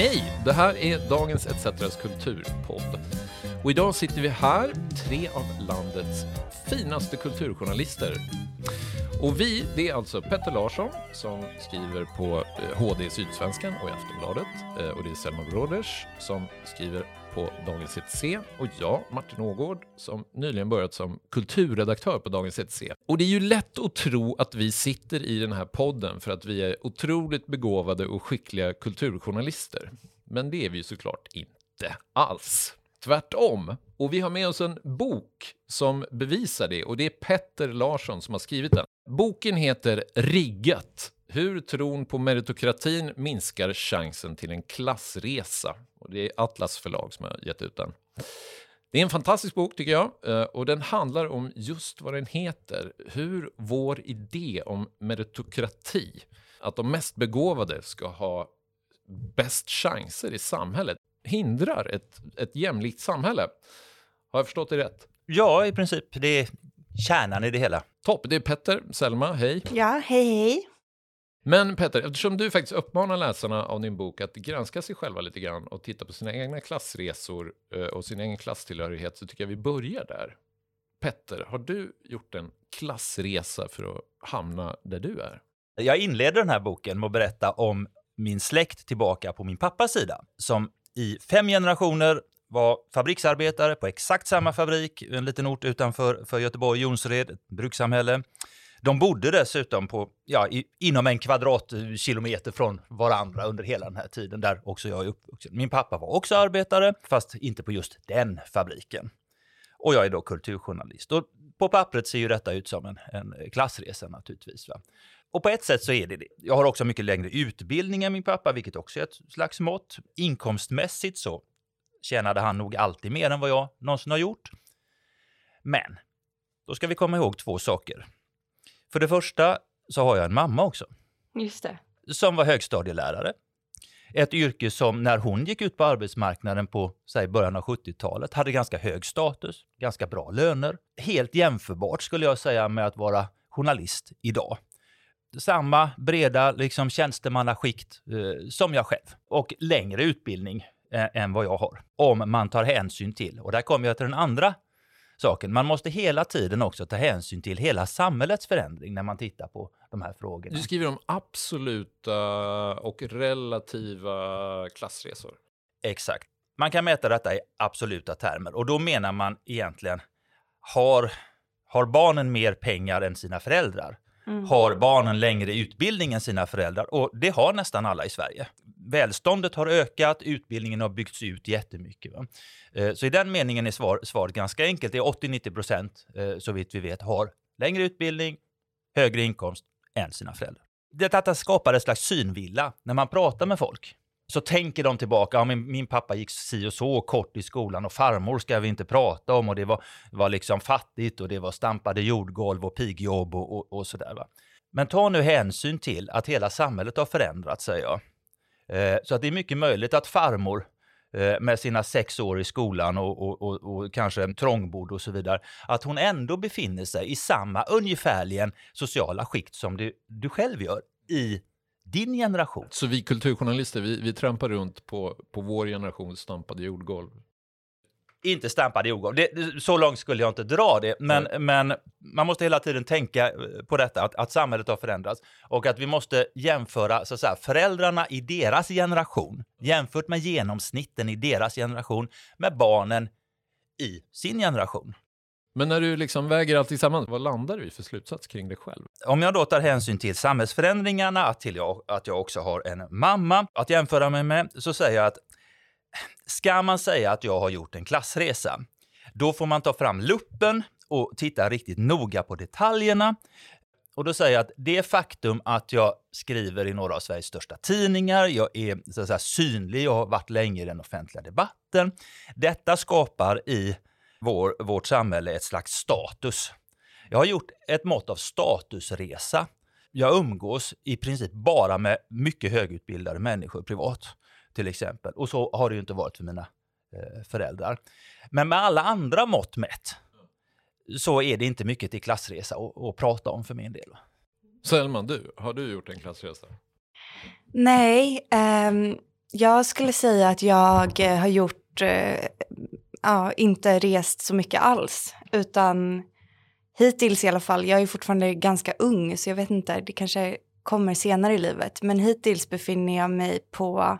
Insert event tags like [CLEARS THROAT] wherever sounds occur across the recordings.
Hej! Det här är dagens ETCetras kulturpodd. Och idag sitter vi här, tre av landets finaste kulturjournalister. Och vi, det är alltså Petter Larsson som skriver på eh, HD Sydsvenskan och i Aftonbladet. Eh, och det är Selma Broders som skriver på Dagens ETC och jag, Martin Ågård, som nyligen börjat som kulturredaktör på Dagens ETC. Och det är ju lätt att tro att vi sitter i den här podden för att vi är otroligt begåvade och skickliga kulturjournalister. Men det är vi ju såklart inte alls. Tvärtom. Och vi har med oss en bok som bevisar det och det är Petter Larsson som har skrivit den. Boken heter Riggat hur tron på meritokratin minskar chansen till en klassresa. Och det är Atlas förlag som har gett ut den. Det är en fantastisk bok tycker jag eh, och den handlar om just vad den heter. Hur vår idé om meritokrati, att de mest begåvade ska ha bäst chanser i samhället, hindrar ett, ett jämlikt samhälle. Har jag förstått det rätt? Ja, i princip. Det är kärnan i det hela. Topp, det är Petter, Selma, hej. Ja, hej hej. Men Petter, eftersom du faktiskt uppmanar läsarna av din bok att granska sig själva lite grann och titta på sina egna klassresor eh, och sin egen klasstillhörighet så tycker jag vi börjar där. Petter, har du gjort en klassresa för att hamna där du är? Jag inleder den här boken med att berätta om min släkt tillbaka på min pappas sida som i fem generationer var fabriksarbetare på exakt samma fabrik, en liten ort utanför för Göteborg, Jonsered, ett brukssamhälle. De bodde dessutom på, ja, i, inom en kvadratkilometer eh, från varandra under hela den här tiden, där också jag är uppvuxen. Min pappa var också arbetare, fast inte på just den fabriken. Och jag är då kulturjournalist. Och på pappret ser ju detta ut som en, en klassresa naturligtvis. Va? Och på ett sätt så är det det. Jag har också mycket längre utbildning än min pappa, vilket också är ett slags mått. Inkomstmässigt så tjänade han nog alltid mer än vad jag någonsin har gjort. Men då ska vi komma ihåg två saker. För det första så har jag en mamma också. Just det. Som var högstadielärare. Ett yrke som när hon gick ut på arbetsmarknaden på säg, början av 70-talet hade ganska hög status, ganska bra löner. Helt jämförbart skulle jag säga med att vara journalist idag. Samma breda liksom, tjänstemannaskikt eh, som jag själv och längre utbildning eh, än vad jag har. Om man tar hänsyn till, och där kommer jag till den andra saken. Man måste hela tiden också ta hänsyn till hela samhällets förändring när man tittar på de här frågorna. Du skriver om absoluta och relativa klassresor. Exakt. Man kan mäta detta i absoluta termer och då menar man egentligen har, har barnen mer pengar än sina föräldrar? Mm. Har barnen längre utbildning än sina föräldrar? Och det har nästan alla i Sverige. Välståndet har ökat, utbildningen har byggts ut jättemycket. Va? Eh, så i den meningen är svar, svaret ganska enkelt. Det är 80-90 procent, eh, så vitt vi vet, har längre utbildning, högre inkomst än sina föräldrar. Detta skapar ett slags synvilla när man pratar med folk så tänker de tillbaka, ja, min, min pappa gick si och så kort i skolan och farmor ska vi inte prata om och det var, var liksom fattigt och det var stampade jordgolv och pigjobb och, och, och sådär. Va? Men ta nu hänsyn till att hela samhället har förändrats, säger jag. Eh, så att det är mycket möjligt att farmor eh, med sina sex år i skolan och, och, och, och kanske en trångbord och så vidare, att hon ändå befinner sig i samma ungefärligen sociala skikt som du, du själv gör i din generation. Så vi kulturjournalister, vi, vi trampar runt på, på vår generations stampade jordgolv? Inte stampade jordgolv. Det, så långt skulle jag inte dra det, men, men man måste hela tiden tänka eh, på detta, att, att samhället har förändrats och att vi måste jämföra så att säga, föräldrarna i deras generation jämfört med genomsnitten i deras generation med barnen i sin generation. Men när du liksom väger allt tillsammans, vad landar du i för slutsats kring dig själv? Om jag då tar hänsyn till samhällsförändringarna, till jag, att jag också har en mamma att jämföra mig med, så säger jag att ska man säga att jag har gjort en klassresa, då får man ta fram luppen och titta riktigt noga på detaljerna. Och då säger jag att det faktum att jag skriver i några av Sveriges största tidningar, jag är så att säga, synlig, jag har varit länge i den offentliga debatten. Detta skapar i vår, vårt samhälle ett slags status. Jag har gjort ett mått av statusresa. Jag umgås i princip bara med mycket högutbildade människor privat, till exempel. Och så har det ju inte varit för mina eh, föräldrar. Men med alla andra mått mätt så är det inte mycket till klassresa att, prata om för min del. Selman, du, har du gjort en klassresa? Nej, um, Jag skulle säga att jag eh, har gjort, eh, ja, inte rest så mycket alls. Utan hittills i alla fall, jag är fortfarande ganska ung så jag vet inte, det kanske kommer senare i livet. Men hittills befinner jag mig på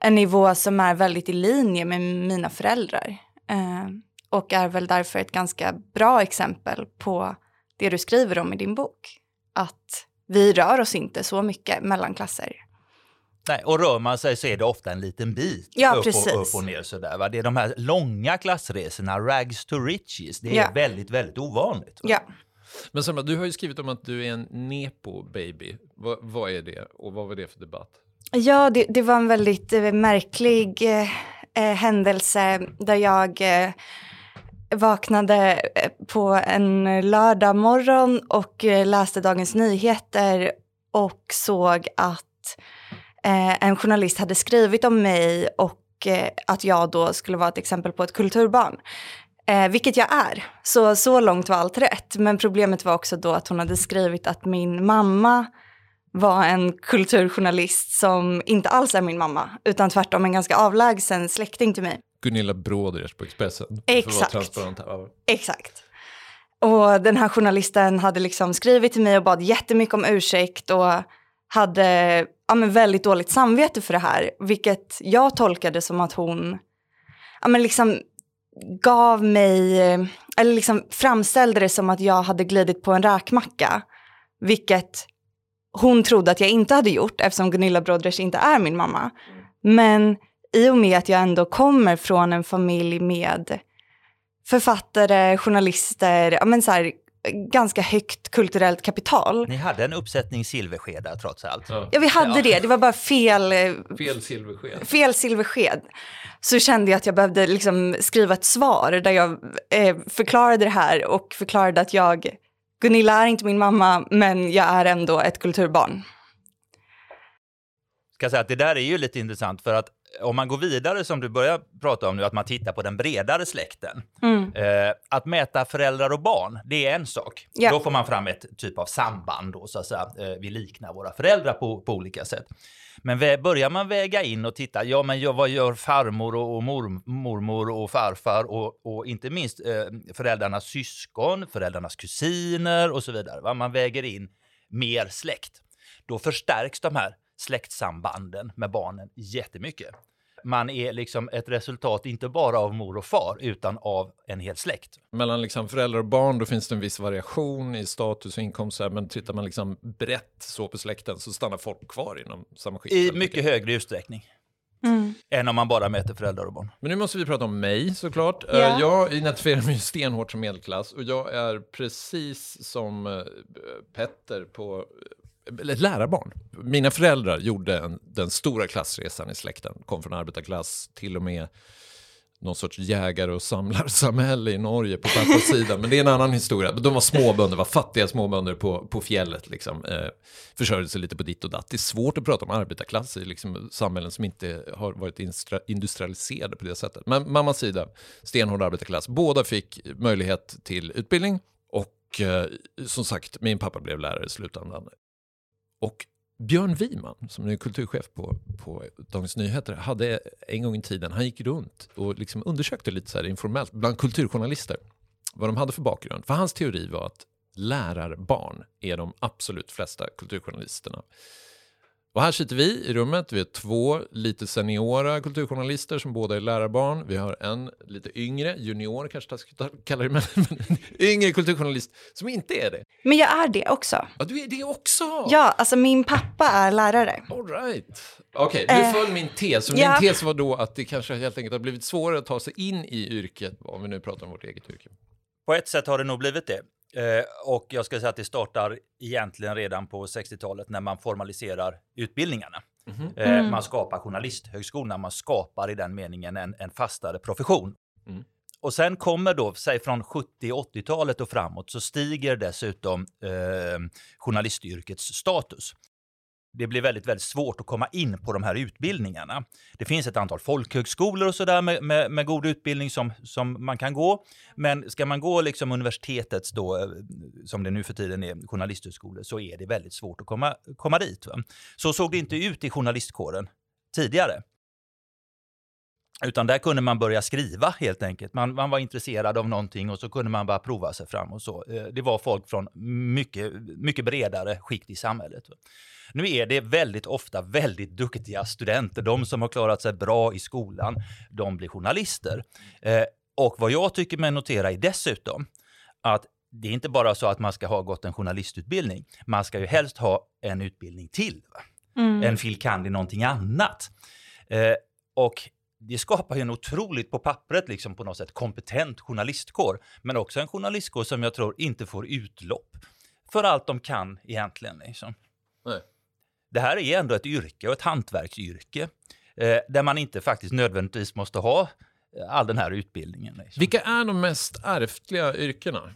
en nivå som är väldigt i linje med mina föräldrar. Eh, och är väl därför ett ganska bra exempel på det du skriver om i din bok. Att vi rör oss inte så mycket mellan klasser. Nej, och rör man sig så är det ofta en liten bit Ja, upp, precis. och, upp och ner. Sådär, va? Det är de här långa klassresorna, rags to riches, det är Ja. väldigt, väldigt ovanligt. Va? Ja. Men Selma, du har ju skrivit om att du är en nepo-baby. Vad, vad är det och vad var det för debatt? Ja, det, det var en väldigt eh, märklig eh, eh, händelse där jag eh, vaknade eh, på en lördag morgon och eh, läste Dagens Nyheter och såg att eh, en journalist hade skrivit om mig och eh, att jag då skulle vara ett exempel på ett kulturbarn. Eh, vilket jag är. Så, så långt var allt rätt. Men problemet var också då att hon hade skrivit att min mamma var en kulturjournalist som inte alls är min mamma, utan tvärtom en ganska avlägsen släkting till mig. Gunilla Bråders på Expressen. Exakt. Exakt. Och den här journalisten hade liksom skrivit till mig och bad jättemycket om ursäkt och hade ja, men väldigt dåligt samvete för det här, vilket jag tolkade som att hon ja, men liksom gav mig, eh, eller liksom framställde det som att jag hade glidit på en räkmacka, vilket hon trodde att jag inte hade gjort eftersom Gunilla Brodres inte är min mamma. Men i och med att jag ändå kommer från en familj med författare, journalister, ja, men så här, ganska högt kulturellt kapital. Ni hade en uppsättning silverskedar trots allt. Ja. Ja, vi hade det. Det var bara fel, eh, Fel silversked. fel silversked. Så kände jag att jag behövde liksom skriva ett svar där jag eh, förklarade det här och förklarade att jag, Gunilla är inte min mamma, men jag är ändå ett kulturbarn. Ska säga att det där är ju lite intressant för att om man går vidare som du börjar prata om nu, att man tittar på den bredare släkten. Mm. Eh, att mäta föräldrar och barn, det är en sak. Ja. Då får man fram ett typ av samband då, så att säga. Eh, vi liknar våra föräldrar på, på olika sätt. Men börjar man väga in och titta, ja men vad gör farmor och, och mor, mormor och farfar och, och inte minst eh, föräldrarnas syskon, föräldrarnas kusiner och så vidare. Va? Man väger in mer släkt. Då förstärks de här släktsambanden med barnen jättemycket. Man är liksom ett resultat inte bara av mor och far utan av en hel släkt. Mellan liksom föräldrar och barn då finns det en viss variation i status och inkomst. Men tittar man liksom brett så på släkten så stannar folk kvar inom samma skikt. I mycket högre utsträckning Mm. än om man bara mäter föräldrar och barn. Men nu måste vi prata om mig såklart. Eh, Jag identifierar mig stenhårt som medelklass och jag är precis som eh, Petter på ett lärarbarn. Mina föräldrar gjorde en, den stora klassresan i släkten. Kom från arbetarklass, till och med någon sorts jägare och samlarsamhälle i Norge på pappas sida. Men det är en annan historia. De var småbönder, var fattiga småbönder på, på fjället. Liksom. Eh, försörjde sig lite på ditt och datt. Det är svårt att prata om arbetarklass i liksom, samhällen som inte har varit industrialiserade på det sättet. Men mammas sida, stenhård arbetarklass. Båda fick möjlighet till utbildning. Och eh, som sagt, min pappa blev lärare i slutändan. Och Björn Wiman, som nu är kulturchef på, på Dagens Nyheter, hade en gång i tiden, han gick runt och liksom undersökte lite så här informellt bland kulturjournalister vad de hade för bakgrund. För hans teori var att lärarbarn är de absolut flesta kulturjournalisterna. Och här sitter vi i rummet, vi är två lite seniora kulturjournalister som båda är lärarbarn. Vi har en lite yngre, junior kanske jag ska kalla det, men [LAUGHS] men yngre kulturjournalist som inte är det. Men jag är det också. Ja, du är det också! Ja, alltså min pappa är lärare. All right. Okej, du Eh, föll min tes. Så ja. Min tes var då att det kanske helt enkelt har blivit svårare att ta sig in i yrket, om vi nu pratar om vårt eget yrke. På ett sätt har det nog blivit det. Eh, och jag ska säga att det startar egentligen redan på 60-talet när man formaliserar utbildningarna. Eh, Mm. Man skapar journalisthögskolorna, man skapar i den meningen en, en fastare profession. Mm. Och sen kommer då, säg från 70-80-talet och framåt, så stiger dessutom eh, journalistyrkets status. Det blir väldigt, väldigt svårt att komma in på de här utbildningarna. Det finns ett antal folkhögskolor och sådär med, med, med god utbildning som, som man kan gå. Men ska man gå liksom universitetets då, eh, som det nu för tiden är, journalisthögskolor, så är det väldigt svårt att komma, komma dit. Va? Så såg det inte ut i journalistkåren tidigare. Utan där kunde man börja skriva helt enkelt. Man, man var intresserad av någonting och så kunde man bara prova sig fram och så. Eh, det var folk från mycket, mycket bredare skikt i samhället. Nu är det väldigt ofta väldigt duktiga studenter, de som har klarat sig bra i skolan, de blir journalister. Eh, och vad jag tycker mig notera är dessutom att det är inte bara så att man ska ha gått en journalistutbildning, man ska ju helst ha en utbildning till. Mm. En fil. kand. i någonting annat. Eh, och det skapar ju en otroligt på pappret liksom på något sätt kompetent journalistkår, men också en journalistkår som jag tror inte får utlopp för allt de kan egentligen. Liksom. Nej. Det här är ändå ett yrke och ett hantverksyrke eh, där man inte faktiskt nödvändigtvis måste ha eh, all den här utbildningen. Liksom. Vilka är de mest ärftliga yrkena?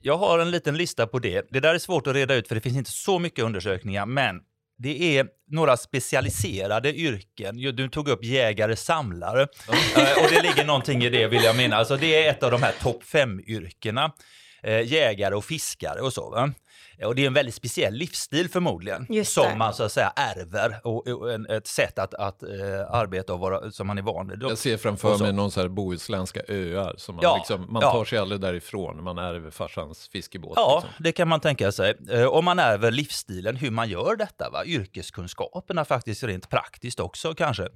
Jag har en liten lista på det. Det där är svårt att reda ut för det finns inte så mycket undersökningar, men det är några specialiserade yrken. Du tog upp jägare, samlare eh, och det ligger någonting i det vill jag minnas. Alltså det är ett av de här topp fem-yrkena. Eh, jägare och fiskare och så. Va? Och det är en väldigt speciell livsstil förmodligen, som man så att säga ärver och, och en, ett sätt att, att uh, arbeta och vara, som man är van vid. Jag ser framför mig någon så här bohuslänska öar, som man, ja, liksom, man ja. tar sig aldrig därifrån, man ärver farsans fiskebåt. Ja, liksom. det kan man tänka sig. Uh, och man ärver livsstilen, hur man gör detta, va? yrkeskunskaperna faktiskt rent praktiskt också kanske.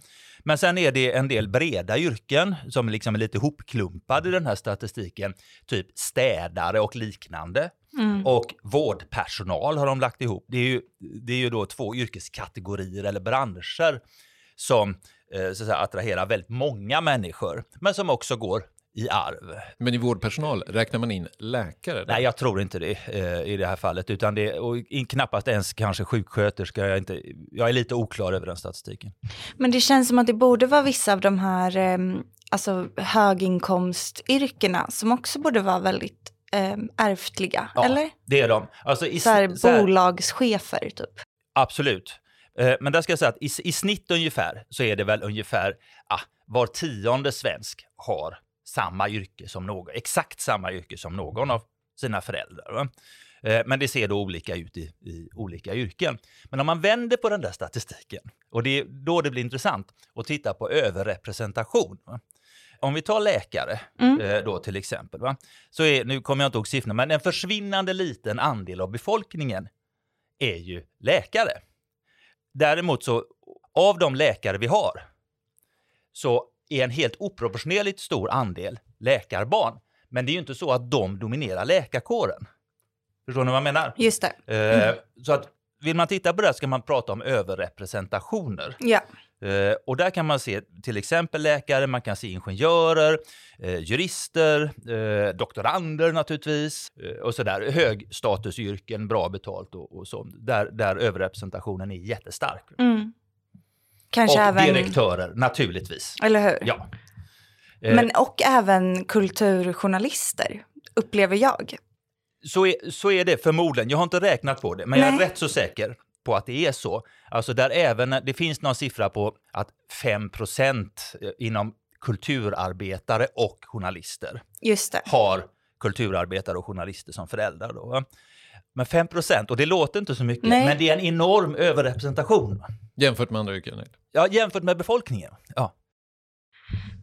Men sen är det en del breda yrken som liksom är lite hopklumpade i den här statistiken, typ städare och liknande. Mm. Och vårdpersonal har de lagt ihop. Det är ju, det är ju då två yrkeskategorier eller branscher som eh, så att säga, attraherar väldigt många människor, men som också går i arv. Men i vårdpersonal, räknar man in läkare? Nej, jag tror inte det eh, i det här fallet. Utan det, och knappast ens kanske sjuksköterska. Jag, inte, jag är lite oklar över den statistiken. Men det känns som att det borde vara vissa av de här eh, alltså, höginkomstyrkena som också borde vara väldigt eh, ärftliga, ja, eller? det är de. Alltså i, så här, så här, bolagschefer, typ. Absolut. Eh, men där ska jag säga att i, i snitt ungefär så är det väl ungefär ah, var tionde svensk har samma yrke som någon, exakt samma yrke som någon av sina föräldrar. Va? Eh, men det ser då olika ut i, i, olika yrken. Men om man vänder på den där statistiken, och det är då det blir intressant att titta på överrepresentation. Om vi tar läkare mm. Eh, då till exempel, va? så är, nu kommer jag inte ihåg siffrorna, men en försvinnande liten andel av befolkningen är ju läkare. Däremot så, av de läkare vi har, så är en helt oproportionerligt stor andel läkarbarn. Men det är ju inte så att de dominerar läkarkåren. Förstår ni vad jag menar? Just det. Eh, mm. så att vill man titta på det ska man prata om överrepresentationer. Ja. Eh, och där kan man se till exempel läkare, man kan se ingenjörer, eh, jurister, eh, doktorander naturligtvis och sådär. Högstatusyrken, bra betalt och, och så. Där, där överrepresentationen är jättestark. Mm. Kanske och även... direktörer naturligtvis. Eller hur? Ja. Men och även kulturjournalister, upplever jag. Så är, så är det förmodligen. Jag har inte räknat på det, men Nej. jag är rätt så säker på att det är så. Alltså där även, det finns någon siffra på att 5% inom kulturarbetare och journalister har kulturarbetare och journalister som föräldrar. Då, Men 5% och det låter inte så mycket, Nej. men det är en enorm överrepresentation. Jämfört med andra yrken? Ja, jämfört med befolkningen. Ja.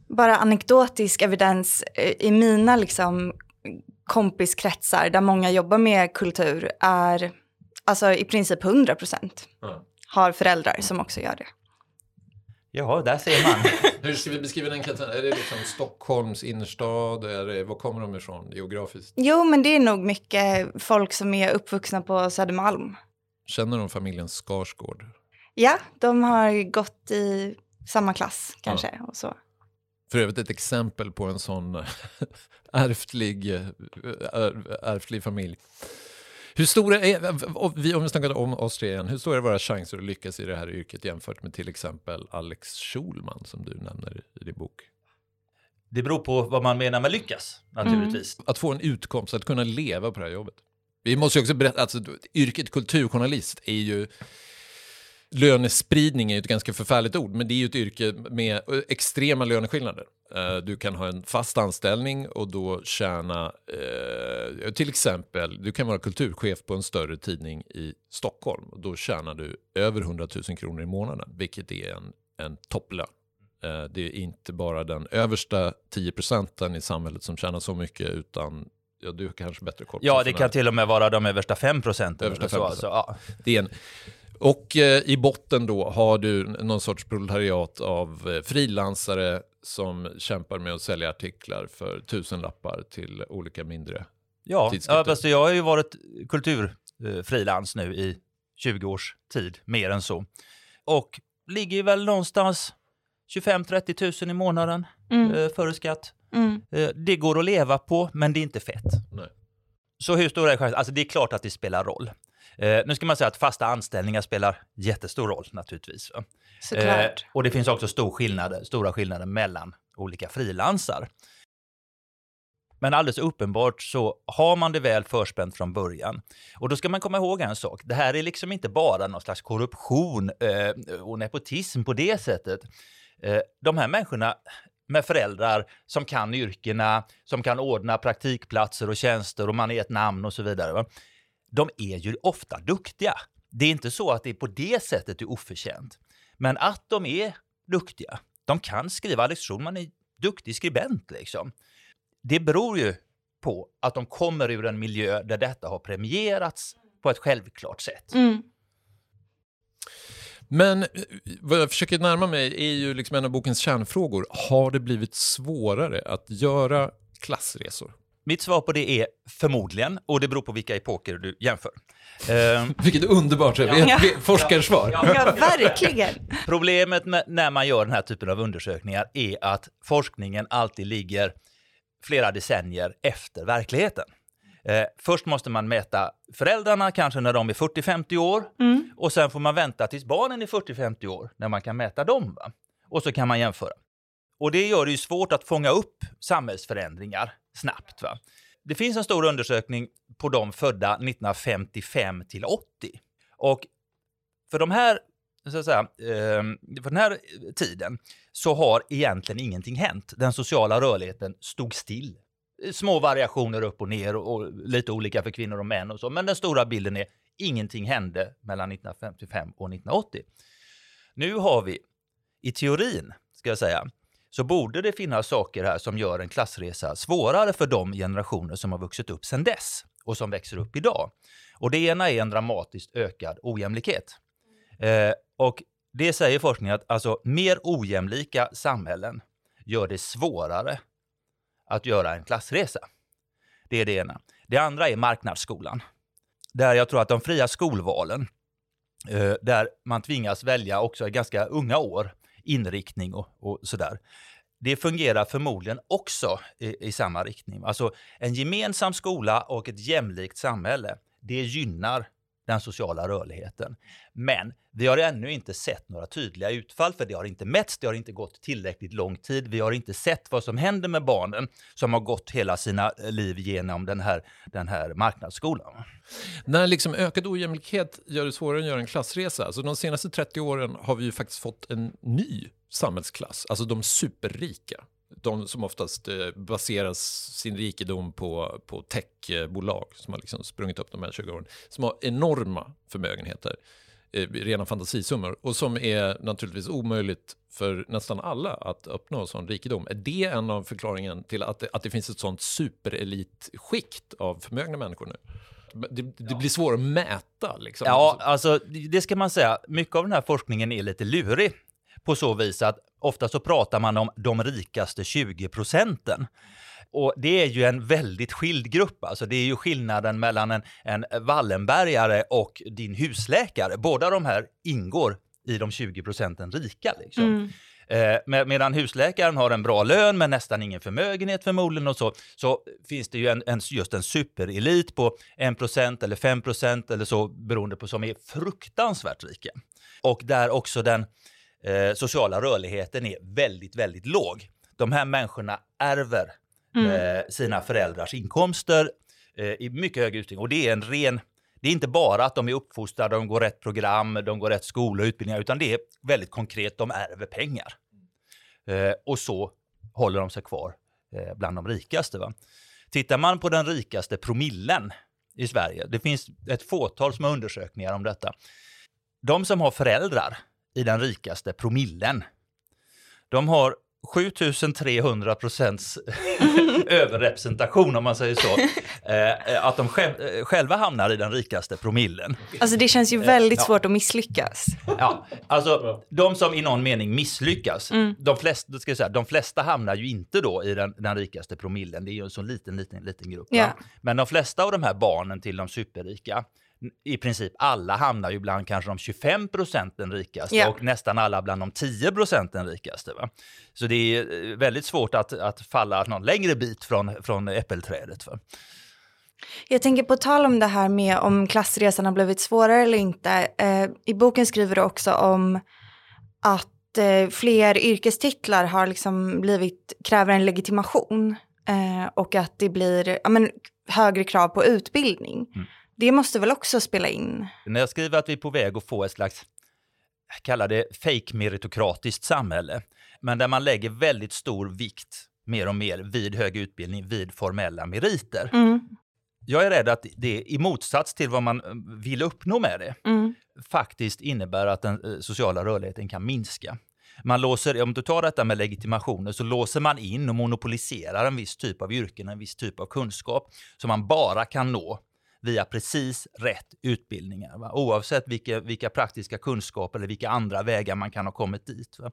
Bara anekdotisk evidens eh, i mina liksom, kompiskretsar där många jobbar med kultur är alltså i princip 100 procent mm. har föräldrar som också gör det. Ja, där ser man. [LAUGHS] Hur ska vi beskriva den kretsen? Är det liksom Stockholms innerstad? Är det, var kommer de ifrån geografiskt? Jo, men det är nog mycket folk som är uppvuxna på Södermalm. Känner de familjen Skarsgård? Ja, de har gått i samma klass kanske. Ja. Och så. För övrigt ett exempel på en sån [LAUGHS] ärftlig, ärftlig familj. Hur stora är, om vi snackar om igen, hur stora är våra chanser att lyckas i det här yrket jämfört med till exempel Alex Schulman som du nämner i din bok? Det beror på vad man menar med lyckas, naturligtvis. Mm. Att få en utkomst, att kunna leva på det här jobbet. Vi måste ju också berätta, alltså, yrket kulturjournalist är ju lönespridning är ett ganska förfärligt ord, men det är ju ett yrke med extrema löneskillnader. Eh, du kan ha en fast anställning och då tjäna, eh, till exempel, du kan vara kulturchef på en större tidning i Stockholm och då tjänar du över 100 000 kronor i månaden, vilket är en en topplön. Eh, det är inte bara den översta 10 procenten i samhället som tjänar så mycket, utan ja, du har kanske bättre koll Ja, det kan till och med vara de översta 5 procenten. Översta eller så, 5%. alltså, ja. Det är en, och eh, i botten då har du någon sorts proletariat av eh, frilansare som kämpar med att sälja artiklar för tusenlappar till olika mindre. Ja, tidskrifter. ja fast jag har ju varit kulturfrilans nu i 20 års tid, mer än så. Och ligger väl någonstans 25-30 000 i månaden Mm. eh, före skatt. Mm. Eh, det går att leva på, men det är inte fett. Nej. Så hur stor är chansen? Alltså det är klart att det spelar roll. Eh, nu ska man säga att fasta anställningar spelar jättestor roll naturligtvis. Såklart. och det finns också stor skillnader, stora skillnader mellan olika frilansar. Men alldeles uppenbart så har man det väl förspänt från början. Och då ska man komma ihåg en sak. Det här är liksom inte bara någon slags korruption eh, och nepotism på det sättet. Eh, de här människorna med föräldrar som kan yrkena, som kan ordna praktikplatser och tjänster och man är ett namn och så vidare. Va? De är ju ofta duktiga. Det är inte så att det är på det sättet är oförtjänt. Men att de är duktiga, de kan skriva, Alex Schulman är duktig skribent liksom. Det beror ju på att de kommer ur en miljö där detta har premierats på ett självklart sätt. Mm. Men eh, vad jag försöker närma mig är ju liksom en av bokens kärnfrågor. Har det blivit svårare att göra klassresor? Mitt svar på det är förmodligen, och det beror på vilka epoker du jämför. Ehm, [LAUGHS] Vilket underbart ja. Ja. forskarsvar. Ja, verkligen. [LAUGHS] Problemet med, när man gör den här typen av undersökningar är att forskningen alltid ligger flera decennier efter verkligheten. Eh, först måste man mäta föräldrarna, kanske när de är 40-50 år, Mm. och sen får man vänta tills barnen är 40-50 år, när man kan mäta dem. Va? Och så kan man jämföra. Och det gör det ju svårt att fånga upp samhällsförändringar snabbt. Va? Det finns en stor undersökning på de födda 1955 till 80. Och för de här så att säga, ehm, för den här tiden så har egentligen ingenting hänt. Den sociala rörligheten stod still. Små variationer upp och ner och lite olika för kvinnor och män och så. Men den stora bilden är ingenting hände mellan 1955 och 1980. Nu har vi, i teorin, ska jag säga, så borde det finnas saker här som gör en klassresa svårare för de generationer som har vuxit upp sedan dess och som växer upp idag. Och det ena är en dramatiskt ökad ojämlikhet. Eh, och det säger forskningen att alltså, mer ojämlika samhällen gör det svårare att göra en klassresa. Det är det ena. Det andra är marknadsskolan. Där jag tror att de fria skolvalen, eh, där man tvingas välja också i ganska unga år inriktning och, och sådär. Det fungerar förmodligen också i, i samma riktning. Alltså en gemensam skola och ett jämlikt samhälle, det gynnar den sociala rörligheten. Men vi har ännu inte sett några tydliga utfall, för det har inte mätts, det har inte gått tillräckligt lång tid. Vi har inte sett vad som händer med barnen som har gått hela sina eh, liv genom den här, den här marknadsskolan. När liksom ökad ojämlikhet gör det svårare att göra en klassresa, så de senaste 30 åren har vi ju faktiskt fått en ny samhällsklass, alltså de superrika. De som oftast eh, baserar sin rikedom på, på techbolag som har liksom sprungit upp de här 20 åren, som har enorma förmögenheter, eh, rena fantasisummor, och som är naturligtvis omöjligt för nästan alla att uppnå sån rikedom. Är det en av förklaringen till att det, att det finns ett sånt superelitskikt av förmögna människor nu? Det, det blir svårare att mäta. Liksom. Ja, alltså det ska man säga. Mycket av den här forskningen är lite lurig på så vis att ofta så pratar man om de rikaste 20 procenten. Och det är ju en väldigt skild grupp. Alltså det är ju skillnaden mellan en, en Wallenbergare och din husläkare. Båda de här ingår i de 20 procenten rika. Liksom. Mm. Eh, med, medan husläkaren har en bra lön men nästan ingen förmögenhet förmodligen och så, så finns det ju en, en, just en superelit på 1% eller 5% eller så beroende på som är fruktansvärt rika. Och där också den eh, sociala rörligheten är väldigt, väldigt låg. De här människorna ärver eh, sina föräldrars inkomster eh, i mycket hög utsträckning och det är en ren det är inte bara att de är uppfostrade, de går rätt program, de går rätt skola och utbildningar, utan det är väldigt konkret, de ärver pengar. Eh, och så håller de sig kvar eh, bland de rikaste. Va? Tittar man på den rikaste promillen i Sverige, det finns ett fåtal som har undersökningar om detta. De som har föräldrar i den rikaste promillen. De har 7300 procents [LAUGHS] överrepresentation om man säger så. Eh, att de själv, själva hamnar i den rikaste promillen. Alltså det känns ju väldigt ja. svårt att misslyckas. Ja, alltså de som i någon mening misslyckas, mm. de, flesta, ska jag säga, de flesta hamnar ju inte då i den, den rikaste promillen. Det är ju en så liten, liten, liten grupp. Ja. Men de flesta av de här barnen till de superrika, i princip alla hamnar ju bland kanske de 25 procenten rikaste yeah. och nästan alla bland de 10 procenten rikaste. Va? Så det är eh, väldigt svårt att, att falla någon längre bit från, från äppelträdet. Va? Jag tänker på tal om det här med om klassresan har blivit svårare eller inte. Eh, I boken skriver du också om att eh, fler yrkestitlar har liksom blivit, kräver en legitimation eh, och att det blir ja, men, högre krav på utbildning. Mm. Det måste väl också spela in? När jag skriver att vi är på väg att få ett slags, jag kallar det fake meritokratiskt samhälle, men där man lägger väldigt stor vikt mer och mer vid hög utbildning, vid formella meriter. Mm. Jag är rädd att det, i motsats till vad man eh, vill uppnå med det, mm. faktiskt innebär att den eh, sociala rörligheten kan minska. Man låser, om du tar detta med legitimationer, så låser man in och monopoliserar en viss typ av yrken, en viss typ av kunskap som man bara kan nå via precis rätt utbildningar. Va? Oavsett vilka, vilka praktiska kunskaper eller vilka andra vägar man kan ha kommit dit. Va?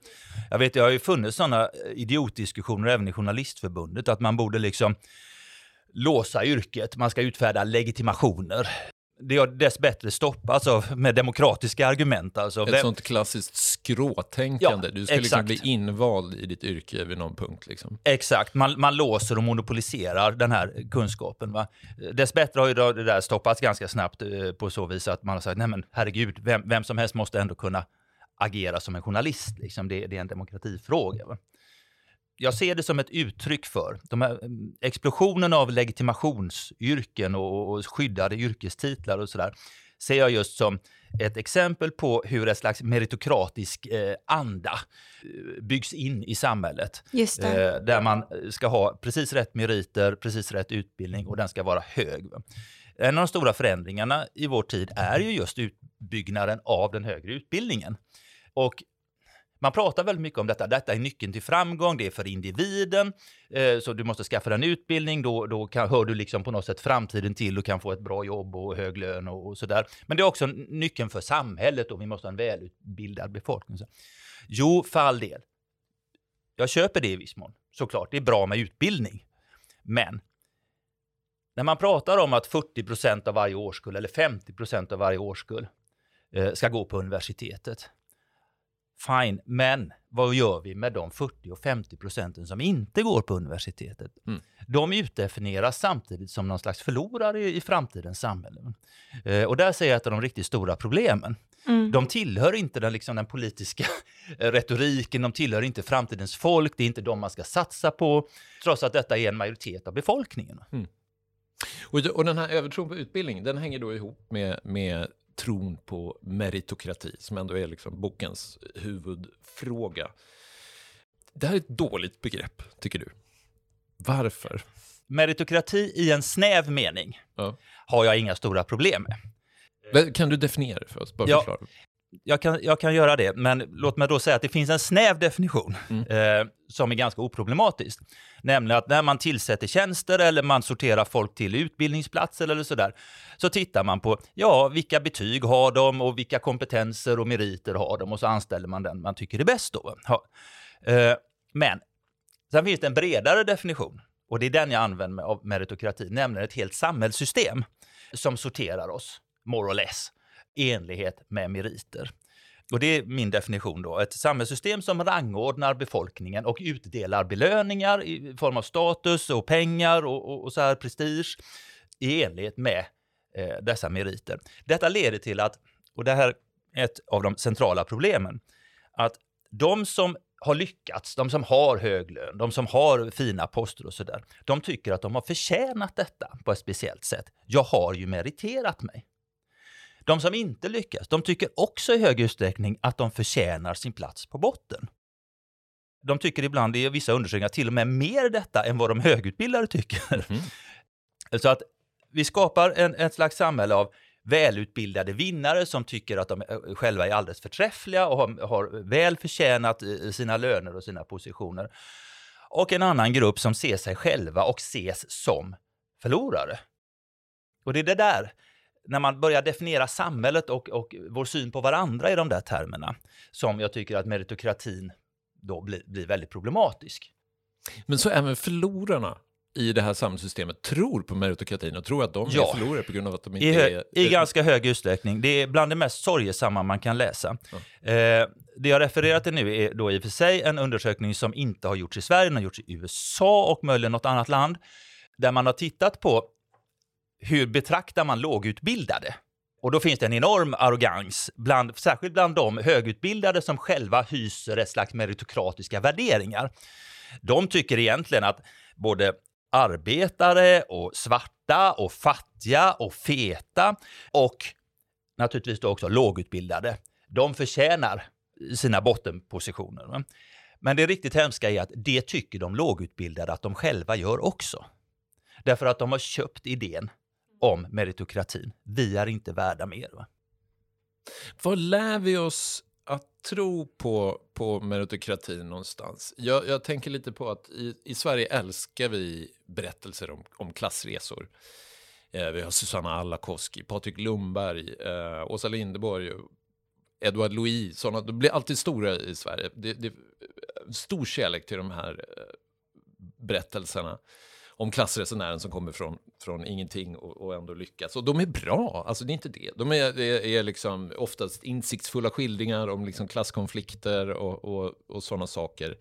Jag vet, det har ju funnits sådana eh, idiotdiskussioner även i Journalistförbundet, att man borde liksom låsa yrket, man ska utfärda legitimationer det har dessbättre stoppats av, med demokratiska argument. Alltså, Ett vem... sånt klassiskt skråtänkande. Ja, du ska liksom bli invald i ditt yrke vid någon punkt. Liksom. Exakt, man, man låser och monopoliserar den här kunskapen. Va? Dessbättre har ju det där stoppats ganska snabbt eh, på så vis att man har sagt, nej men herregud, vem, vem som helst måste ändå kunna agera som en journalist. Liksom. Det, det är en demokratifråga. Va? Jag ser det som ett uttryck för de här mm, explosionen av legitimationsyrken och, och skyddade yrkestitlar och sådär ser jag just som ett exempel på hur ett slags meritokratisk eh, anda eh, byggs in i samhället. Eh, där man ska ha precis rätt meriter, precis rätt utbildning och den ska vara hög. En av de stora förändringarna i vår tid är ju just utbyggnaden av den högre utbildningen. Och man pratar väldigt mycket om detta. Detta är nyckeln till framgång, det är för individen. Eh, så du måste skaffa dig en utbildning, då, då kan, hör du liksom på något sätt framtiden till och kan få ett bra jobb och hög lön och, och sådär. Men det är också nyckeln för samhället och vi måste ha en välutbildad befolkning. Så. Jo, för all del. Jag köper det i viss mån, såklart. Det är bra med utbildning. Men när man pratar om att 40 procent av varje årskull eller 50 procent av varje årskull eh, ska gå på universitetet Fine, men vad gör vi med de 40 och 50 procenten som inte går på universitetet? Mm. De utdefinieras samtidigt som någon slags förlorare i, framtidens samhälle. Eh, och där ser jag ett av de riktigt stora problemen. Mm. De tillhör inte den, liksom, den politiska [LAUGHS] retoriken, de tillhör inte framtidens folk, det är inte de man ska satsa på, trots att detta är en majoritet av befolkningen. Mm. Och, och den här övertron på utbildning, den hänger då ihop med, med tron på meritokrati, som ändå är liksom bokens huvudfråga. Det här är ett dåligt begrepp, tycker du. Varför? Meritokrati i en snäv mening ja. har jag inga stora problem med. Kan du definiera det för oss? Bara ja, jag kan, jag kan göra det, men låt mig då säga att det finns en snäv definition mm. eh, som är ganska oproblematisk. Nämligen att när man tillsätter tjänster eller man sorterar folk till utbildningsplatser eller sådär, så tittar man på ja, vilka betyg har de och vilka kompetenser och meriter har de och så anställer man den man tycker är bäst. Då. Ja. Eh, men sen finns det en bredare definition och det är den jag använder mig av meritokrati, nämligen ett helt samhällssystem som sorterar oss, more or less i enlighet med meriter. Och det är min definition då, ett samhällssystem som rangordnar befolkningen och utdelar belöningar i form av status och pengar och, och, och så här prestige i enlighet med eh, dessa meriter. Detta leder till att, och det här är ett av de centrala problemen, att de som har lyckats, de som har hög lön, de som har fina poster och sådär, de tycker att de har förtjänat detta på ett speciellt sätt. Jag har ju meriterat mig. De som inte lyckas, de tycker också i hög utsträckning att de förtjänar sin plats på botten. De tycker ibland i vissa undersökningar till och med mer detta än vad de högutbildade tycker. Mm. Så att vi skapar en, ett slags samhälle av välutbildade vinnare som tycker att de eh, själva är alldeles förträffliga och har, har väl förtjänat sina löner och sina positioner. Och en annan grupp som ser sig själva och ses som förlorare. Och det är det där, när man börjar definiera samhället och, och vår syn på varandra i de där termerna, som jag tycker att meritokratin då blir, blir väldigt problematisk. Men så även förlorarna i det här samhällssystemet tror på meritokratin och tror att de ja. är förlorare på grund av att de inte I är... I ganska hög utsträckning. Det är bland det mest sorgesamma man kan läsa. Ja. Eh, det jag refererar till nu är då i och för sig en undersökning som inte har gjorts i Sverige, den har gjorts i USA och möjligen något annat land, där man har tittat på hur betraktar man lågutbildade? Och då finns det en enorm arrogans, bland, särskilt bland de högutbildade som själva hyser ett slags meritokratiska värderingar. De tycker egentligen att både arbetare och svarta och fattiga och feta och naturligtvis då också lågutbildade, de förtjänar sina bottenpositioner. Men det riktigt hemska är att det tycker de lågutbildade att de själva gör också. Därför att de har köpt idén om meritokratin. Vi är inte värda mer. Va? Vad lär vi oss att tro på, på meritokratin någonstans? Jag, jag tänker lite på att i, i Sverige älskar vi berättelser om, om klassresor. Eh, vi har Susanna Alakoski, Patrik Lundberg, eh, Åsa Linderborg, Edward Louis, sådana, de blir alltid stora i Sverige. Det, det, stor kärlek till de här eh, berättelserna om klassresenären som kommer från, från ingenting och, och ändå lyckas. Och de är bra, alltså det är inte det. De är, är, är liksom oftast insiktsfulla skildringar om liksom klasskonflikter och, och, och sådana saker.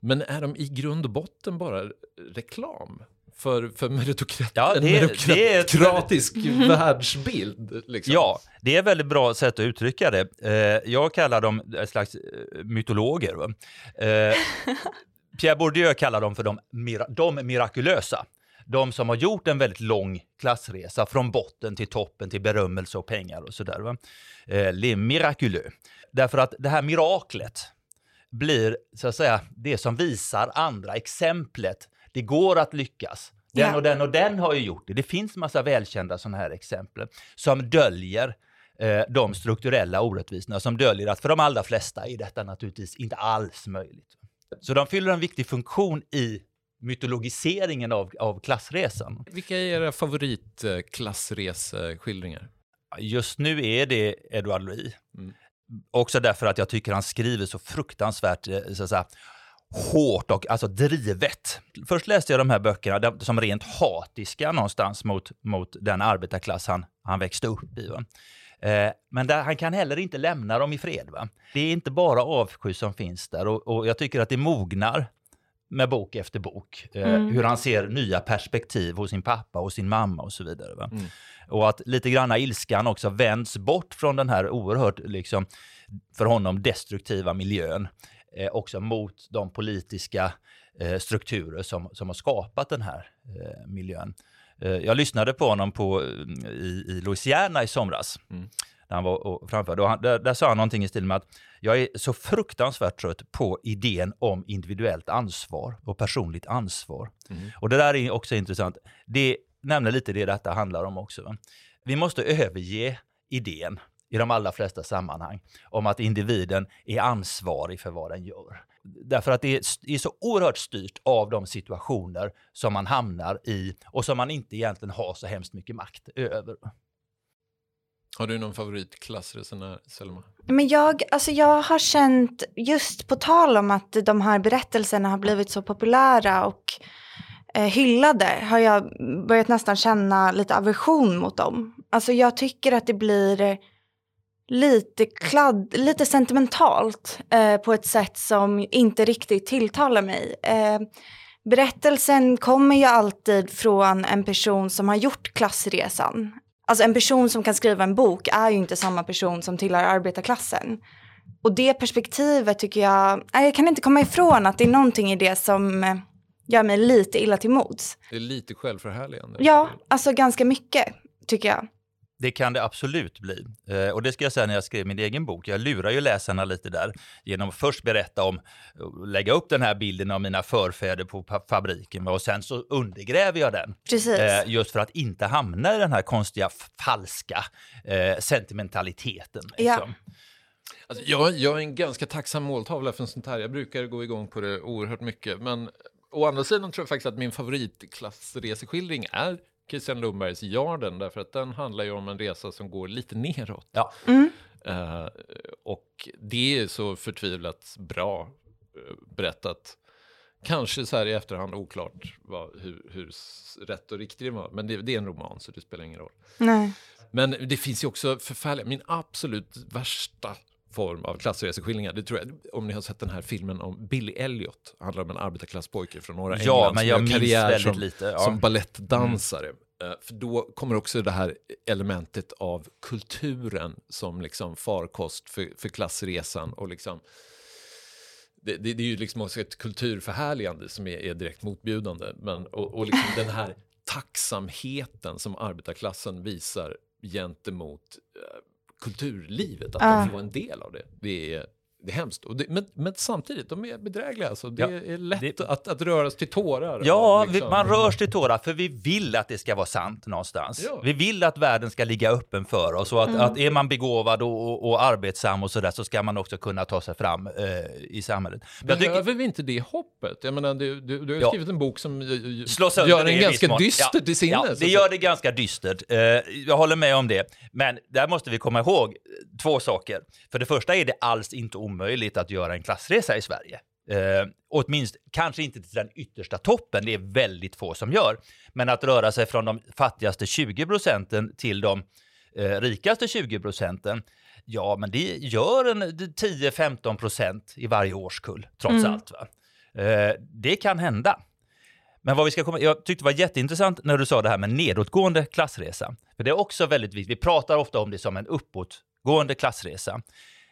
Men är de i grund och botten bara reklam? för, för meritokrat ja, det, en meritokratisk väldigt... [LAUGHS] världsbild. Liksom. Ja, det är ett väldigt bra sätt att uttrycka det. Eh, jag kallar dem ett slags eh, mytologer. [LAUGHS] Pierre Bourdieu kallar dem för de, de mirakulösa. De som har gjort en väldigt lång klassresa från botten till toppen till berömmelse och pengar och sådär. Eh, les miraculeux. Därför att det här miraklet blir så att säga det som visar andra exemplet. Det går att lyckas. Den och den och den har ju gjort det. Det finns massa välkända sådana här exempel som döljer eh, de strukturella orättvisorna, som döljer att för de allra flesta är detta naturligtvis inte alls möjligt. Så de fyller en viktig funktion i mytologiseringen av, av klassresan. Vilka är era favoritklassreseskildringar? Just nu är det Edouard Louis. Mm. Också därför att jag tycker han skriver så fruktansvärt eh, så att säga, hårt och alltså drivet. Först läste jag de här böckerna som rent hatiska någonstans mot, mot den arbetarklass han, han växte upp i. Va? Eh, men där, han kan heller inte lämna dem i fred. Va? Det är inte bara avsky som finns där och, och jag tycker att det mognar med bok efter bok. Eh, mm. Hur han ser nya perspektiv hos sin pappa och sin mamma och så vidare. Va? Mm. Och att lite granna ilskan också vänds bort från den här oerhört, liksom, för honom destruktiva miljön. Eh, också mot de politiska eh, strukturer som, som har skapat den här eh, miljön. Eh, jag lyssnade på honom på, eh, i, i Louisiana i somras. Mm. När han var och framförde. Och han, där, där, sa han någonting i stil med att jag är så fruktansvärt trött på idén om individuellt ansvar och personligt ansvar. Mm. Och det där är också intressant. Det nämner lite det detta handlar om också. Vi måste överge idén i de allra flesta sammanhang om att individen är ansvarig för vad den gör. Därför att det är så oerhört styrt av de situationer som man hamnar i och som man inte egentligen har så hemskt mycket makt över. Har du någon favoritklassresenär, Selma? Men jag, alltså jag har känt, just på tal om att de här berättelserna har blivit så populära och eh, hyllade, har jag börjat nästan känna lite aversion mot dem. Alltså jag tycker att det blir lite, kladd, lite sentimentalt eh, på ett sätt som inte riktigt tilltalar mig. Eh, berättelsen kommer ju alltid från en person som har gjort klassresan. Alltså en person som kan skriva en bok är ju inte samma person som tillhör arbetarklassen. Och det perspektivet tycker jag, jag kan inte komma ifrån att det är någonting i det som eh, gör mig lite illa till mods. Det är lite självförhärligande. Ja, alltså ganska mycket tycker jag. Det kan det absolut bli. Eh, och det ska jag säga när jag skrev min egen bok. Jag lurar ju läsarna lite där genom att först berätta om, lägga upp den här bilden av mina förfäder på fabriken och sen så undergräver jag den. Precis. Eh, just för att inte hamna i den här konstiga, falska eh, sentimentaliteten. Liksom. Ja. Alltså, jag, jag är en ganska tacksam måltavla för sånt här. Jag brukar gå igång på det oerhört mycket. Men å andra sidan tror jag faktiskt att min favoritklassreseskildring är Christian Lundbergs Jarden, därför att den handlar ju om en resa som går lite neråt. Ja. Mm. Uh, och det är så förtvivlat bra uh, berättat. Kanske så här i efterhand oklart vad, hur, hur rätt och riktigt det var, men det, det, är en roman så det spelar ingen roll. Nej. Men det finns ju också förfärliga, min absolut värsta form av klassreseskildringar. Det tror jag, om ni har sett den här filmen om Billy Elliot, handlar om en arbetarklasspojke från norra ja, England men jag minns väldigt som, lite. Ja. som ballettdansare. Mm. För då kommer också det här elementet av kulturen som liksom farkost för, för klassresan och liksom det, det, det, är ju liksom också ett kulturförhärligande som är, är direkt motbjudande. Men, och, och liksom den här tacksamheten som arbetarklassen visar gentemot eh, kulturlivet, att uh. de får vara en del av det. Det är, det är hemskt. Det, men, men, samtidigt, de är bedrägliga. Alltså. Det ja, är lätt det, att, att röras till tårar. Ja, liksom. vi, man rörs till tårar för vi vill att det ska vara sant någonstans. Ja. Vi vill att världen ska ligga öppen för oss och att, mm. att är man begåvad och, och, och arbetsam och sådär så ska man också kunna ta sig fram eh, i samhället. Behöver tycker... vi inte det hoppet? Jag menar, du, du, du har ja. skrivit en bok som gör den ganska dyster till sinnes. Ja, det gör det ganska dystert. Eh, jag håller med om det. Men där måste vi komma ihåg två saker. För det första är det alls inte omöjligt att göra en klassresa i Sverige. Eh, åtminstone, kanske inte till den yttersta toppen, det är väldigt få som gör. Men att röra sig från de fattigaste 20 procenten till de eh, rikaste 20 procenten, ja, men det gör en 10-15 procent i varje årskull, trots mm. allt. Eh, det kan hända. Men vad vi ska komma, jag tyckte det var jätteintressant när du sa det här med nedåtgående klassresa. För det är också väldigt viktigt. Vi pratar ofta om det som en uppåtgående klassresa.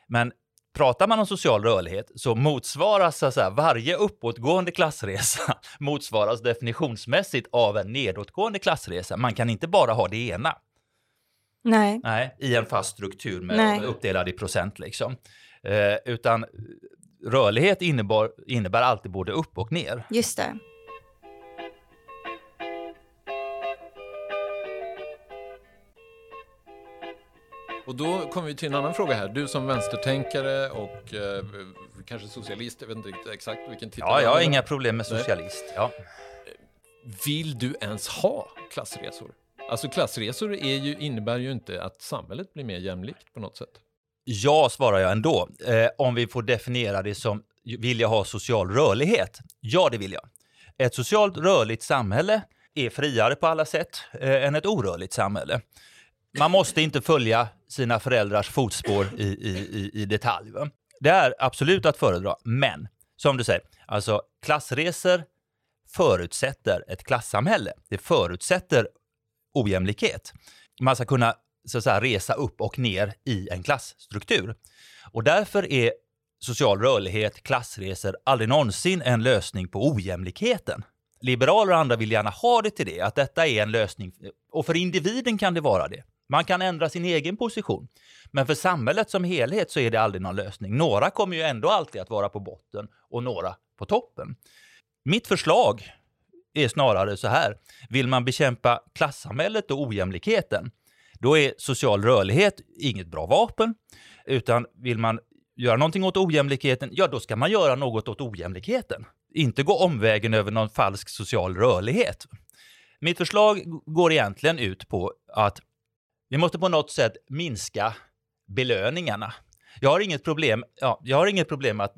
Men pratar man om social rörlighet så motsvaras så säga, varje uppåtgående klassresa [LAUGHS] motsvaras definitionsmässigt av en nedåtgående klassresa. Man kan inte bara ha det ena. Nej. Nej I en fast struktur med, med uppdelad i procent liksom. Eh, utan rörlighet innebär, innebär alltid både upp och ner. Just det. Och då kommer vi till en annan fråga här. Du som vänstertänkare och eh, kanske socialist, jag vet inte riktigt exakt vilken titel. Ja, jag har inga problem med socialist. Ja. Vill du ens ha klassresor? Alltså klassresor är ju, innebär ju inte att samhället blir mer jämlikt på något sätt. Ja, svarar jag ändå. Eh, om vi får definiera det som, vill jag ha social rörlighet? Ja, det vill jag. Ett socialt rörligt samhälle är friare på alla sätt eh, än ett orörligt samhälle man måste inte följa sina föräldrars fotspår i, i, i, detalj. Va? Det är absolut att föredra, men som du säger, alltså klassresor förutsätter ett klassamhälle. Det förutsätter ojämlikhet. Man ska kunna så att säga, resa upp och ner i en klassstruktur. Och därför är social rörlighet, klassresor, aldrig någonsin en lösning på ojämlikheten. Liberaler och andra vill gärna ha det till det, att detta är en lösning. Och för individen kan det vara det. Man kan ändra sin egen position. Men för samhället som helhet så är det aldrig någon lösning. Några kommer ju ändå alltid att vara på botten och några på toppen. Mitt förslag är snarare så här. Vill man bekämpa klassamhället och ojämlikheten, då är social rörlighet inget bra vapen. Utan vill man göra någonting åt ojämlikheten, ja då ska man göra något åt ojämlikheten. Inte gå omvägen över någon falsk social rörlighet. Mitt förslag går egentligen ut på att vi måste på något sätt minska belöningarna. Jag har inget problem, ja, jag har inget problem att,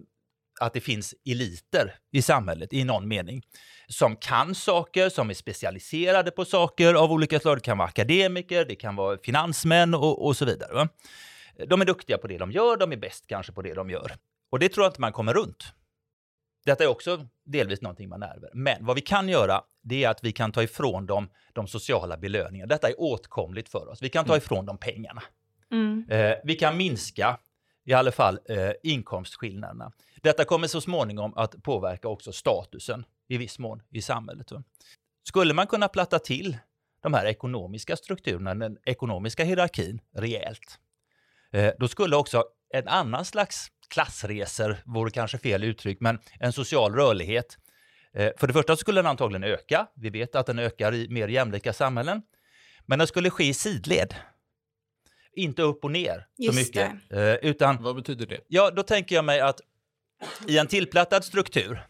att det finns eliter i samhället i någon mening som kan saker, som är specialiserade på saker av olika slag. Det kan vara akademiker, det kan vara finansmän och, och så vidare. Va? De är duktiga på det de gör, de är bäst kanske på det de gör. Och det tror jag inte man kommer runt. Detta är också delvis någonting man ärver. Men vad vi kan göra, det är att vi kan ta ifrån dem de sociala belöningarna. Detta är åtkomligt för oss. Vi kan ta mm. ifrån dem pengarna. Mm. Eh, vi kan minska i alla fall eh, inkomstskillnaderna. Detta kommer så småningom att påverka också statusen i viss mån i samhället. Skulle man kunna platta till de här ekonomiska strukturerna, den ekonomiska hierarkin rejält. Eh, då skulle också en annan slags klassresor, vore kanske fel uttryck, men en social rörlighet. Eh, för det första skulle den antagligen öka. Vi vet att den ökar i mer jämlika samhällen. Men den skulle ske i sidled. Inte upp och ner så Just mycket. Eh, utan, Vad betyder det? ja, då tänker jag mig att i en tillplattad struktur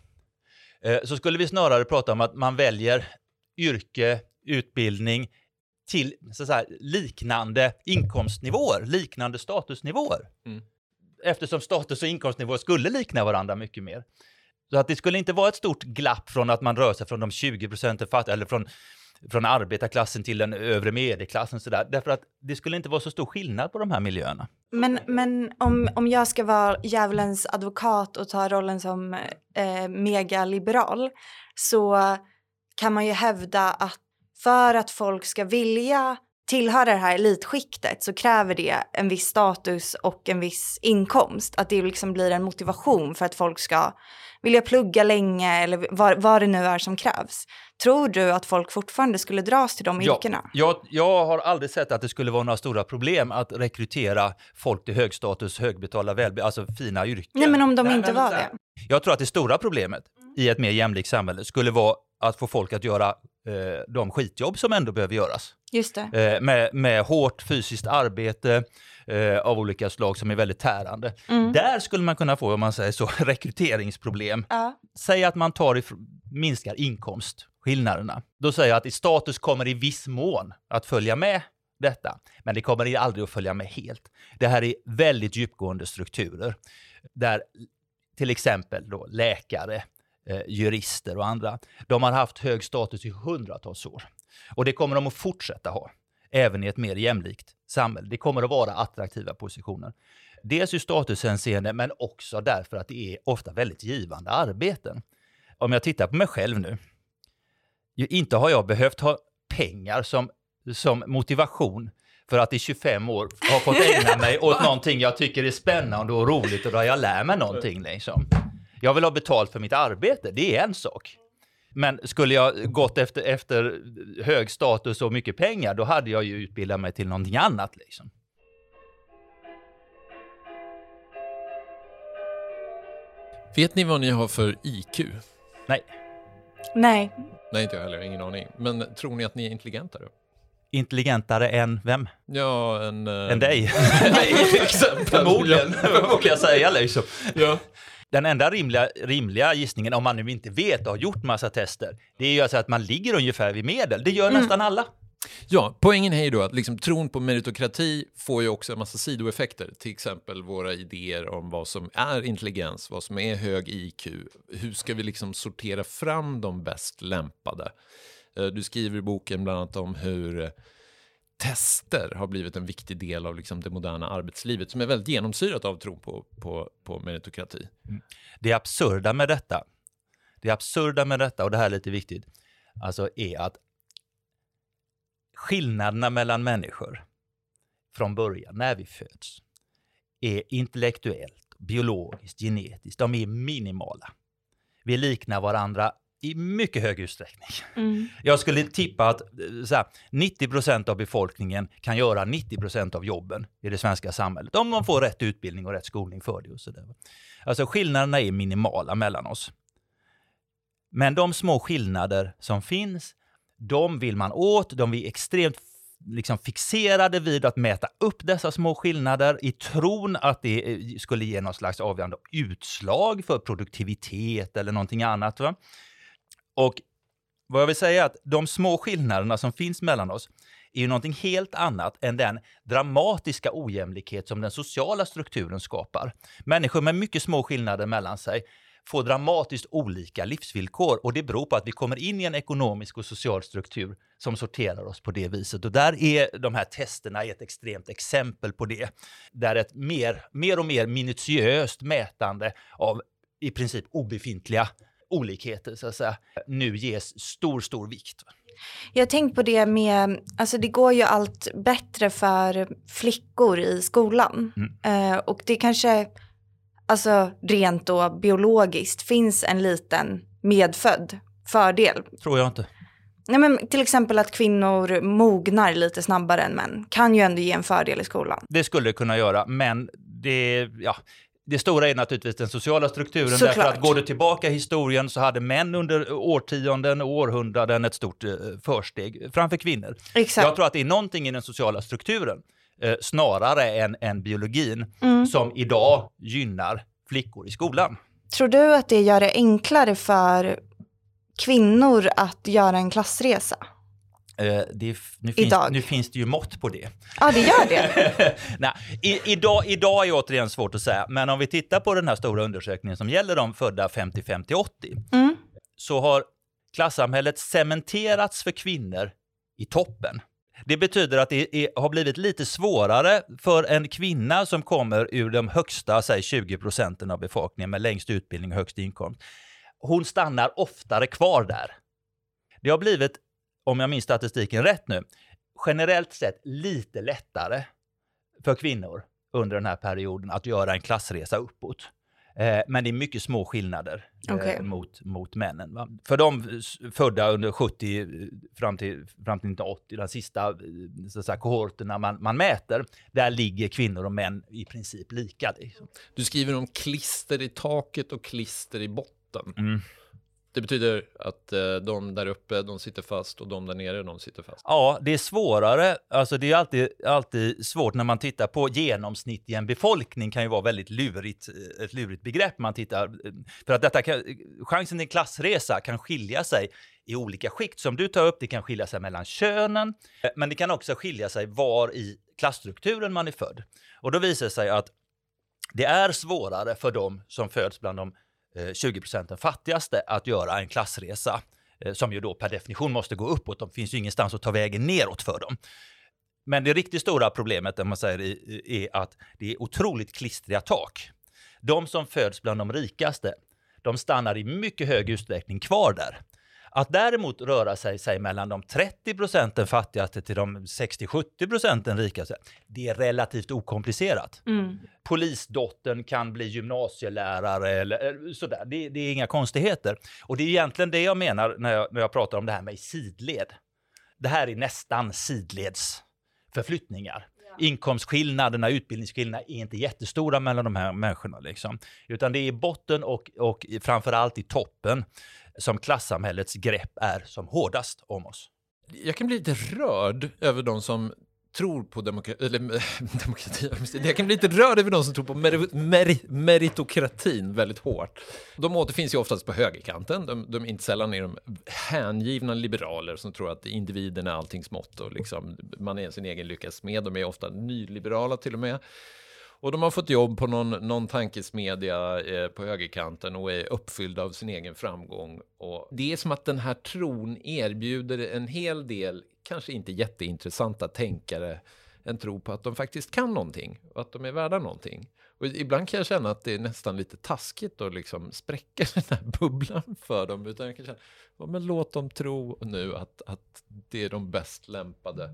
eh, så skulle vi snarare prata om att man väljer yrke, utbildning till så att säga, liknande inkomstnivåer, liknande statusnivåer. Mm. Eftersom status och inkomstnivåer skulle likna varandra mycket mer. Så att det skulle inte vara ett stort glapp från att man rör sig från de 20 procenten fattiga, eller från, från arbetarklassen till den övre medelklassen. Så där. Därför att det skulle inte vara så stor skillnad på de här miljöerna. Men, men om, om jag ska vara djävulens advokat och ta rollen som eh, megaliberal så kan man ju hävda att för att folk ska vilja tillhöra det här elitskiktet så kräver det en viss status och en viss inkomst. Att det liksom blir en motivation för att folk ska vilja plugga länge eller vad, vad det nu är som krävs. Tror du att folk fortfarande skulle dras till de yrkena? jag, jag har aldrig sett att det skulle vara några stora problem att rekrytera folk till högstatus, högbetalda, välbe, alltså fina yrken. Nej men om de Nej, inte men var det. Jag tror att det stora problemet i ett mer jämlikt samhälle skulle vara att få folk att göra eh, de skitjobb som ändå behöver göras. Just det. Eh, med, med hårt fysiskt arbete eh, av olika slag som är väldigt tärande. Mm. Där skulle man kunna få, om man säger så, [LAUGHS] rekryteringsproblem. Ja. Säg att man tar ifr- minskar inkomstskillnaderna. Då säger jag att i status kommer i viss mån att följa med detta, men det kommer aldrig att följa med helt. Det här är väldigt djupgående strukturer där till exempel då läkare, eh, jurister och andra, de har haft hög status i hundratals år. Och det kommer de att fortsätta ha, även i ett mer jämlikt samhälle. Det kommer att vara attraktiva positioner. Dels ur statushänseende, men också därför att det är ofta väldigt givande arbeten. Om jag tittar på mig själv nu, inte har jag behövt ha pengar som, som motivation för att i 25 år ha fått ägna mig åt [LAUGHS] någonting jag tycker är spännande och roligt och där jag lär mig någonting. Liksom. Jag vill ha betalt för mitt arbete, det är en sak. Men skulle jag gått efter, efter hög status och mycket pengar, då hade jag ju utbildat mig till någonting annat. Liksom. Vet ni vad ni har för IQ? Nej, Nej, Nej, inte jag heller. Ingen aning. Men tror ni att ni är intelligenta då? intelligentare än vem? Ja, en... eh, Än dig? [LAUGHS] Nej, exempel. Förmodligen, [LAUGHS] jag säga. Liksom. Ja. Den enda rimliga, rimliga gissningen, om man nu inte vet och har gjort massa tester, det är ju alltså att man ligger ungefär vid medel. Det gör nästan alla. Ja, poängen är ju då att liksom, tron på meritokrati får ju också en massa sidoeffekter. Till exempel våra idéer om vad som är intelligens, vad som är hög IQ. Hur ska vi liksom sortera fram de bäst lämpade? Eh, Du skriver i boken bland annat om hur eh, tester har blivit en viktig del av liksom det moderna arbetslivet som är väldigt genomsyrat av tron på, på, på meritokrati. Mm. Det absurda med detta, det absurda med detta, och det här är lite viktigt, alltså är att skillnaderna mellan människor från början, när vi föds, är intellektuellt, biologiskt, genetiskt, de är minimala. Vi liknar varandra i mycket hög utsträckning. Mm. Jag skulle tippa att eh, här, 90% av befolkningen kan göra 90% av jobben i det svenska samhället om man får rätt utbildning och rätt skolning för det. Och så där. Alltså skillnaderna är minimala mellan oss. Men de små skillnader som finns, de vill man åt, de är extremt liksom fixerade vid att mäta upp dessa små skillnader i tron att det eh, skulle ge något slags avgörande utslag för produktivitet eller någonting annat. Va? Och vad jag vill säga är att de små skillnaderna som finns mellan oss är ju någonting helt annat än den dramatiska ojämlikhet som den sociala strukturen skapar. Människor med mycket små skillnader mellan sig får dramatiskt olika livsvillkor och det beror på att vi kommer in i en ekonomisk och social struktur som sorterar oss på det viset. Och där är de här testerna ett extremt exempel på det. Där ett mer, mer och mer minutiöst mätande av i princip obefintliga olikheter så att säga, nu ges stor, stor vikt. Jag tänkt på det med, alltså det går ju allt bättre för flickor i skolan. Mm. Eh, och det kanske, alltså rent då biologiskt, finns en liten medfödd fördel. Tror jag inte. Nej, men till exempel att kvinnor mognar lite snabbare än män kan ju ändå ge en fördel i skolan. Det skulle det kunna göra, men det, ja, det stora är naturligtvis den sociala strukturen. Såklart. Därför att går du tillbaka i historien så hade män under årtionden och århundraden ett stort eh, försteg framför kvinnor. Exakt. Jag tror att det är någonting i den sociala strukturen eh, snarare än, än biologin Mm. som idag gynnar flickor i skolan. Tror du att det gör det enklare för kvinnor att göra en klassresa? Eh, det, nu, finns, Idag. nu finns det ju mått på det. Ja, det gör det. [LAUGHS] Nej, i, idag, idag är återigen svårt att säga, men om vi tittar på den här stora undersökningen som gäller de födda 50, 50, 80, Mm. så har klassamhället cementerats för kvinnor i toppen. Det betyder att det är, har blivit lite svårare för en kvinna som kommer ur de högsta, säg 20 procenten av befolkningen med längst utbildning och högst inkomst. Hon stannar oftare kvar där. Det har blivit, om jag minns statistiken rätt nu, generellt sett lite lättare för kvinnor under den här perioden att göra en klassresa uppåt. Eh, men det är mycket små skillnader eh, Okej. mot, mot männen. Va? För de födda under 70 eh, fram till, fram till 1980, de sista eh, så att säga, kohorterna man, man mäter, där ligger kvinnor och män i princip lika. Liksom. Du skriver om klister i taket och klister i botten. Mm. Det betyder att eh, de där uppe, de sitter fast och de där nere, de sitter fast. Ja, det är svårare. Alltså det är alltid, alltid svårt när man tittar på genomsnitt i en befolkning kan ju vara väldigt lurigt, eh, ett lurigt begrepp. Man tittar, eh, för att detta kan, chansen till en klassresa kan skilja sig i olika skikt. Som du tar upp, det kan skilja sig mellan könen, eh, men det kan också skilja sig var i klassstrukturen man är född. Och då visar det sig att det är svårare för dem som föds bland de Eh, 20 procenten fattigaste att göra en klassresa eh, som ju då per definition måste gå uppåt. De finns ju ingenstans att ta vägen neråt för dem. Men det riktigt stora problemet man säger, är att det är otroligt klistriga tak. De som föds bland de rikaste, de stannar i mycket hög utsträckning kvar där. Att däremot röra sig, sig mellan de 30 procenten fattigaste till de 60-70 procenten rikaste, det är relativt okomplicerat Mm. polisdottern kan bli gymnasielärare eller eller sådär. Det, det är inga konstigheter. Och det är egentligen det jag menar när jag, när jag pratar om det här med sidled. Det här är nästan sidledsförflyttningar. Inkomstskillnaderna, utbildningsskillnaderna är inte jättestora mellan de här människorna. Liksom. Utan det är i botten och, och framförallt i toppen som klassamhällets grepp är som hårdast om oss. Jag kan bli lite rörd över de som tror på [LAUGHS] demokrati, eller demokrati, jag kan bli lite rörd över de som tror på mer, mer, meritokratin väldigt hårt. De återfinns ju oftast på högerkanten, de, de inte sällan är de hängivna liberaler som tror att individen är alltings mått och liksom, man är sin egen lyckas smed, de är ofta nyliberala till och med. Och de har fått jobb på någon, någon tankesmedja eh, på högerkanten och är uppfyllda av sin egen framgång. Och det är som att den här tron erbjuder en hel del, kanske inte jätteintressanta tänkare, en tro på att de faktiskt kan någonting och att de är värda någonting. Och ibland kan jag känna att det är nästan lite taskigt att liksom spräcka [LAUGHS] den här bubblan för dem. Utan jag kan känna, ja, men låt dem tro nu att, att det är de bäst lämpade.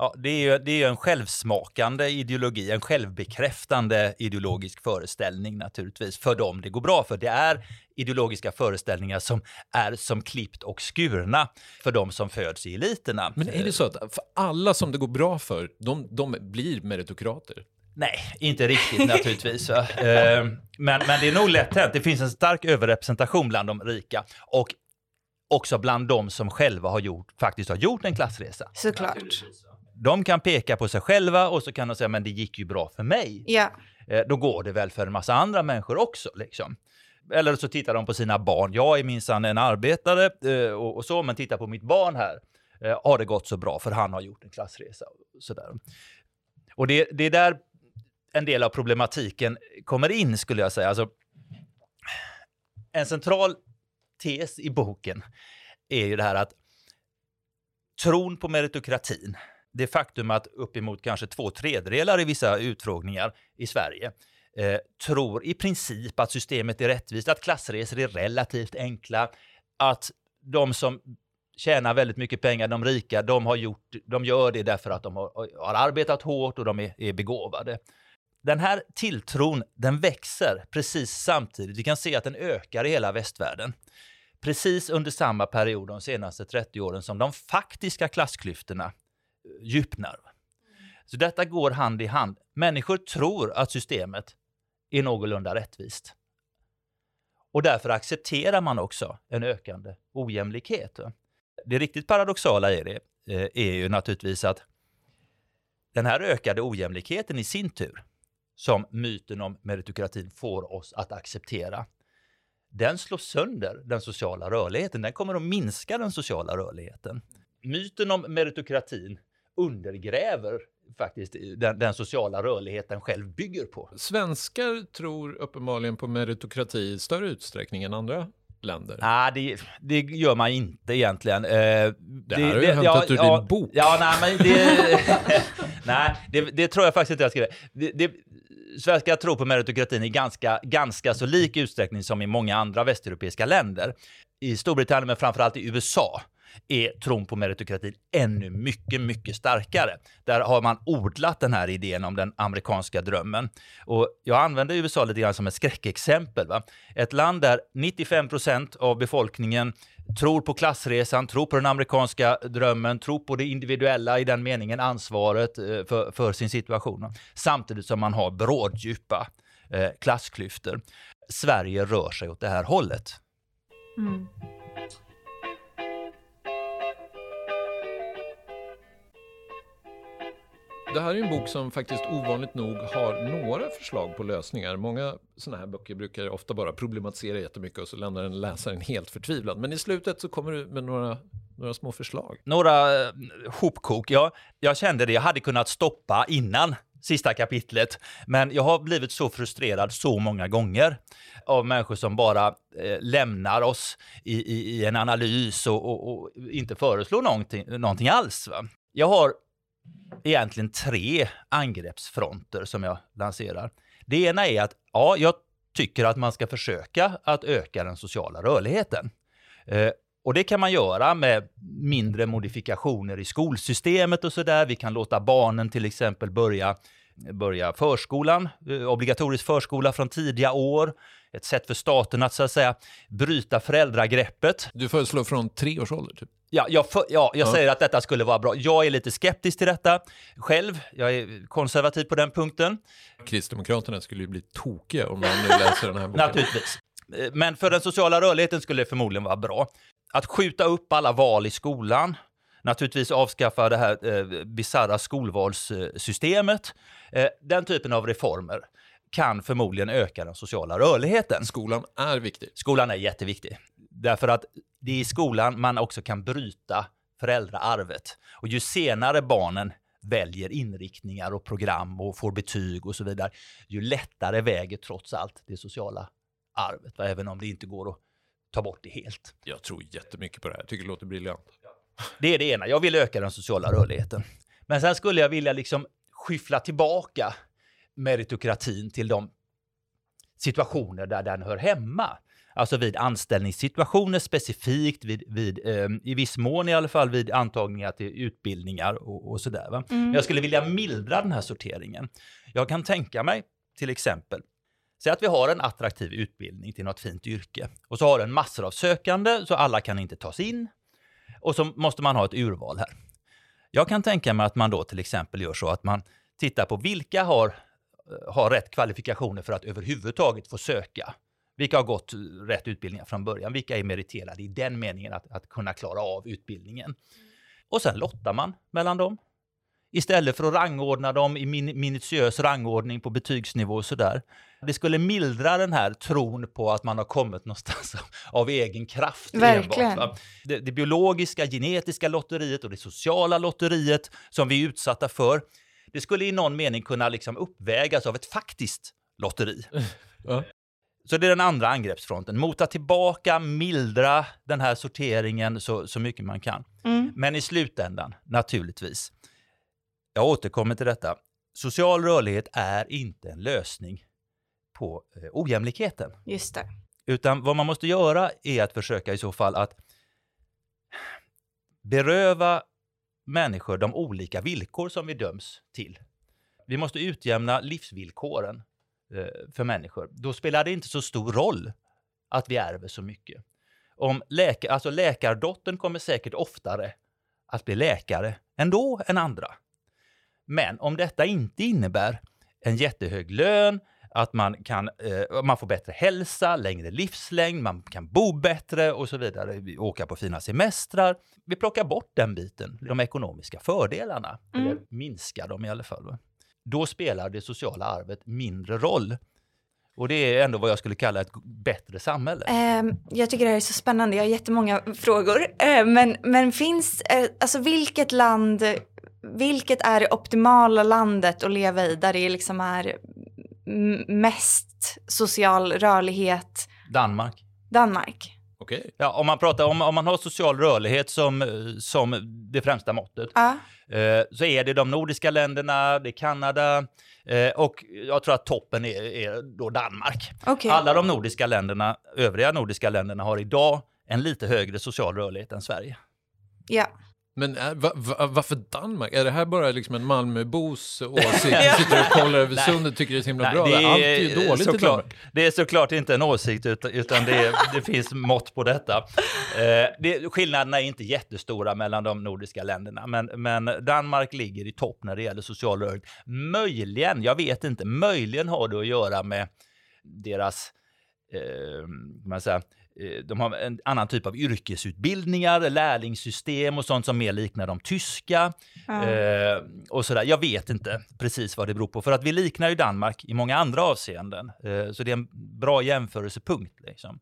Ja, det är ju det är ju en självsmakande ideologi, en självbekräftande ideologisk föreställning naturligtvis för dem det går bra för. Det är ideologiska föreställningar som är som klippt och skurna för de som föds i eliterna. Men är det så att för alla som det går bra för, de, de blir meritokrater? Nej, inte riktigt naturligtvis. va. [LAUGHS] Eh, men, men det är nog lätt hänt. Det finns en stark överrepresentation bland de rika och också bland de som själva har gjort, faktiskt har gjort en klassresa. Såklart. De kan peka på sig själva och så kan de säga men det gick ju bra för mig. Ja. Eh, då går det väl för en massa andra människor också. Liksom. Eller så tittar de på sina barn. Jag är minsann en arbetare eh, och, och så, men titta på mitt barn här. Eh, har det gått så bra för han har gjort en klassresa. Och, sådär. och det, det är där en del av problematiken kommer in skulle jag säga. Alltså, en central tes i boken är ju det här att tron på meritokratin, det faktum att uppemot kanske två tredjedelar i vissa utfrågningar i Sverige eh, tror i princip att systemet är rättvist, att klassresor är relativt enkla, att de som tjänar väldigt mycket pengar, de rika, de, har gjort, de gör det därför att de har, har arbetat hårt och de är, är begåvade. Den här tilltron, den växer precis samtidigt. Vi kan se att den ökar i hela västvärlden. precis under samma period de senaste 30 åren som de faktiska klassklyftorna djupnar. Så detta går hand i hand. Människor tror att systemet är någorlunda rättvist. Och därför accepterar man också en ökande ojämlikhet. Det riktigt paradoxala i det eh, är ju naturligtvis att den här ökade ojämlikheten i sin tur, som myten om meritokratin får oss att acceptera, den slår sönder den sociala rörligheten. Den kommer att minska den sociala rörligheten. Myten om meritokratin undergräver faktiskt den, den, sociala rörligheten själv bygger på. Svenskar tror uppenbarligen på meritokrati i större utsträckning än andra länder? Nej, det, det gör man inte egentligen. Eh, det, det här har du hämtat ja, ur ja, din bok. Ja, nej, men det, [LAUGHS] nej, det, det, tror jag faktiskt inte jag skriver. Svenskar tror på meritokratin i ganska, ganska så lik utsträckning som i många andra västeuropeiska länder. I Storbritannien, men framförallt i USA, är tron på meritokratin ännu mycket, mycket starkare. Där har man odlat den här idén om den amerikanska drömmen. Och jag använder USA lite grann som ett skräckexempel. Va? Ett land där 95 procent av befolkningen tror på klassresan, tror på den amerikanska drömmen, tror på det individuella i den meningen, ansvaret eh, för, för sin situation. Samtidigt som man har bråddjupa eh, klassklyftor. Sverige rör sig åt det här hållet. Mm. Det här är en bok som faktiskt ovanligt nog har några förslag på lösningar. Många sådana här böcker brukar ofta bara problematisera jättemycket och så lämnar den läsaren helt förtvivlad. Men i slutet så kommer du med några, några små förslag. Några eh, hopkok, Jag, Jag kände det, jag hade kunnat stoppa innan sista kapitlet. Men jag har blivit så frustrerad så många gånger av människor som bara eh, lämnar oss i, i, i en analys och, och, och, inte föreslår någonting, någonting alls. Va? Jag har egentligen tre angreppsfronter som jag lanserar. Det ena är att ja, jag tycker att man ska försöka att öka den sociala rörligheten. Eh, och det kan man göra med mindre modifikationer i skolsystemet och sådär. Vi kan låta barnen till exempel börja, börja förskolan, eh, obligatorisk förskola från tidiga år ett sätt för staten att så att säga bryta föräldragreppet. Du föreslår från tre års ålder? Typ. Ja, jag, för, ja, jag ja. säger att detta skulle vara bra. Jag är lite skeptisk till detta själv. Jag är konservativ på den punkten. Kristdemokraterna skulle ju bli tokiga om de nu läser den här boken. Naturligtvis. Men för den sociala rörligheten skulle det förmodligen vara bra. Att skjuta upp alla val i skolan, naturligtvis avskaffa det här eh, bisarra skolvalssystemet. Eh, den typen av reformer kan förmodligen öka den sociala rörligheten. Skolan är viktig. Skolan är jätteviktig. Därför att det är i skolan man också kan bryta föräldraarvet. Och ju senare barnen väljer inriktningar och program och får betyg och så vidare, ju lättare väger trots allt det sociala arvet, va? även om det inte går att ta bort det helt. Jag tror jättemycket på det här, jag tycker det låter briljant. Det är det ena, jag vill öka den sociala rörligheten. Men sen skulle jag vilja liksom skyffla tillbaka meritokratin till de situationer där den hör hemma. Alltså vid anställningssituationer specifikt, vid, vid eh, i viss mån i alla fall vid antagningar till utbildningar och, och sådär. Mm. Jag skulle vilja mildra den här sorteringen. Jag kan tänka mig till exempel Säg att vi har en attraktiv utbildning till något fint yrke och så har den massor av sökande så alla kan inte tas in och så måste man ha ett urval här. Jag kan tänka mig att man då till exempel gör så att man tittar på vilka har eh, har rätt kvalifikationer för att överhuvudtaget få söka. Vilka har gått eh, rätt utbildningar från början? Vilka är meriterade i den meningen att, att kunna klara av utbildningen? Och sen lottar man mellan dem. Istället för att rangordna dem i min, minutiös rangordning på betygsnivå och sådär. Det skulle mildra den här tron på att man har kommit någonstans av egen kraft. Verkligen. Enbart, det, det biologiska, genetiska lotteriet och det sociala lotteriet som vi är utsatta för det skulle i någon mening kunna liksom uppvägas av ett faktiskt lotteri. [LAUGHS] Ja. Så det är den andra angreppsfronten. Mota tillbaka, mildra den här sorteringen så, så mycket man kan. Mm. Men i slutändan, naturligtvis, jag återkommer till detta, social rörlighet är inte en lösning på eh, ojämlikheten. Just det. Utan vad man måste göra är att försöka i så fall att beröva människor de olika villkor som vi döms till. Vi måste utjämna livsvillkoren eh, för människor. Då spelar det inte så stor roll att vi ärver så mycket. om läkare, alltså läkardottern kommer säkert oftare att bli läkare ändå än andra. Men om detta inte innebär en jättehög lön, att man, kan, eh, man får bättre hälsa, längre livslängd, man kan bo bättre och så vidare, åka på fina semestrar. Vi plockar bort den biten, de ekonomiska fördelarna, mm. eller minskar dem i alla fall. Va? Då spelar det sociala arvet mindre roll. Och det är ändå vad jag skulle kalla ett bättre samhälle. Uh, jag tycker det här är så spännande. Jag har jättemånga frågor. Uh, men, men finns, uh, alltså vilket land, vilket är det optimala landet att leva i där det liksom är mest social rörlighet? Danmark. Danmark. Okay. Ja, om man pratar om, om man har social rörlighet som, som det främsta måttet, uh. så är det de nordiska länderna, det är Kanada, Eh, och jag tror att toppen är, är då Danmark. Okay. Alla de nordiska länderna, övriga nordiska länderna har idag en lite högre social rörlighet än Sverige. Ja. Men är, va, va, varför Danmark? Är det här bara liksom en Malmöbos [LAUGHS] åsikt? Sitter och kollar över [LAUGHS] sundet tycker det är så himla Nej, bra. Är, Allt är ju dåligt såklart, i Danmark. Det är såklart inte en åsikt, utan, utan det, [LAUGHS] det finns mått på detta. Eh, det, skillnaderna är inte jättestora mellan de nordiska länderna, men, men Danmark ligger i topp när det gäller social rörlighet. Möjligen, jag vet inte, möjligen har det att göra med deras eh, man säga, Eh, de har en annan typ av yrkesutbildningar, lärlingssystem och sånt som mer liknar de tyska. Mm. Eh, och sådär. Jag vet inte precis vad det beror på, för att vi liknar ju Danmark i många andra avseenden. Eh, så det är en bra jämförelsepunkt. Liksom.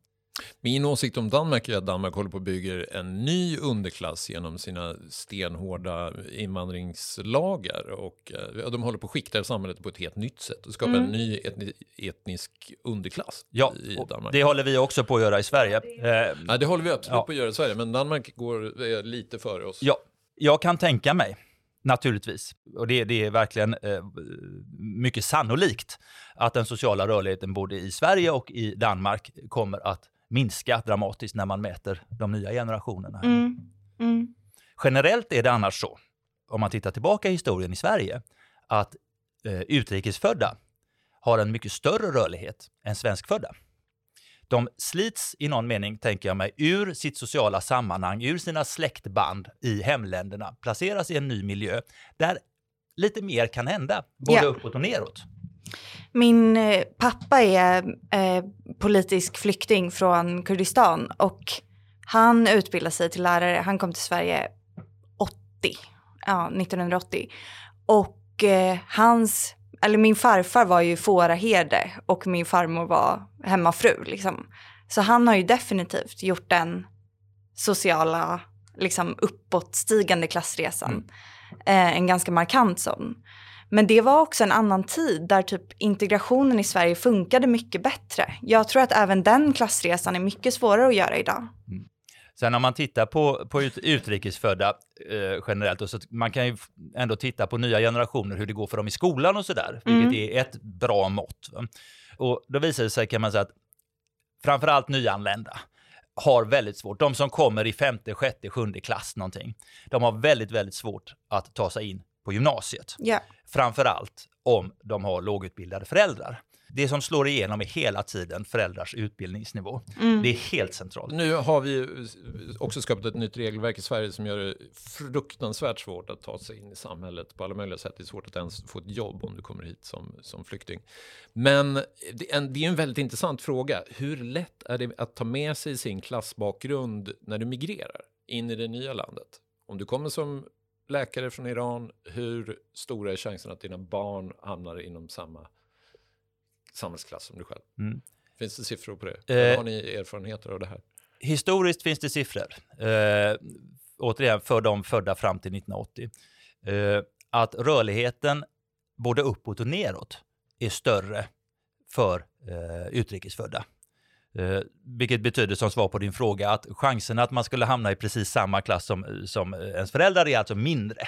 Min åsikt om Danmark är att Danmark håller på att bygga en ny underklass genom sina stenhårda invandringslagar. Och eh, de håller på att skikta samhället på ett helt nytt sätt och skapa mm. en ny etni, etnisk underklass ja, i Danmark. Det håller vi också på att göra i Sverige. Eh, ja, det håller vi absolut ja. på att göra i Sverige, men Danmark går eh, lite före oss. Ja, jag kan tänka mig Naturligtvis. Och det, det är verkligen eh, mycket sannolikt att den sociala rörligheten både i Sverige och i Danmark kommer att minska dramatiskt när man mäter de nya generationerna. Mm. Mm. Generellt är det annars så, om man tittar tillbaka i historien i Sverige, att eh, utrikesfödda har en mycket större rörlighet än svenskfödda. De slits i någon mening, tänker jag mig, ur sitt sociala sammanhang, ur sina släktband i hemländerna, placeras i en ny miljö där lite mer kan hända, både ja. uppåt och neråt. Min eh, pappa är eh, politisk flykting från Kurdistan och han utbildade sig till lärare. Han kom till Sverige 80, ja, 1980. Och eh, hans, eller min farfar var ju fåraherde och min farmor var hemmafru. Liksom. Så han har ju definitivt gjort den sociala, liksom uppåtstigande klassresan. Mm. Eh, en ganska markant sån. Men det var också en annan tid där typ integrationen i Sverige funkade mycket bättre. Jag tror att även den klassresan är mycket svårare att göra idag. Mm. Sen om man tittar på, på ut, utrikesfödda eh, generellt, och så man kan ju ändå titta på nya generationer, hur det går för dem i skolan och sådär, vilket mm. är ett bra mått. Och då visar det sig, kan man säga, att framförallt nyanlända har väldigt svårt, de som kommer i femte, sjätte, sjunde klass någonting, de har väldigt, väldigt svårt att ta sig in på gymnasiet. Yeah. Framför allt om de har lågutbildade föräldrar. Det som slår igenom är hela tiden föräldrars utbildningsnivå. Mm. Det är helt centralt. Nu har vi också skapat ett nytt regelverk i Sverige som gör det fruktansvärt svårt att ta sig in i samhället på alla möjliga sätt. Det är svårt att ens få ett jobb om du kommer hit som, som flykting. Men det är, en, det är en väldigt intressant fråga. Hur lätt är det att ta med sig sin klassbakgrund när du migrerar in i det nya landet? Om du kommer som läkare från Iran, hur stora är chanserna att dina barn hamnar inom samma samhällsklass som du själv? Mm. Finns det siffror på det? Eh, har ni erfarenheter av det här? Historiskt finns det siffror. Eh, återigen, för de födda fram till 1980. Eh, att rörligheten både uppåt och neråt är större för eh, utrikesfödda. Eh, vilket betyder som svar på din fråga att chansen att man skulle hamna i precis samma klass som, som ens föräldrar är alltså mindre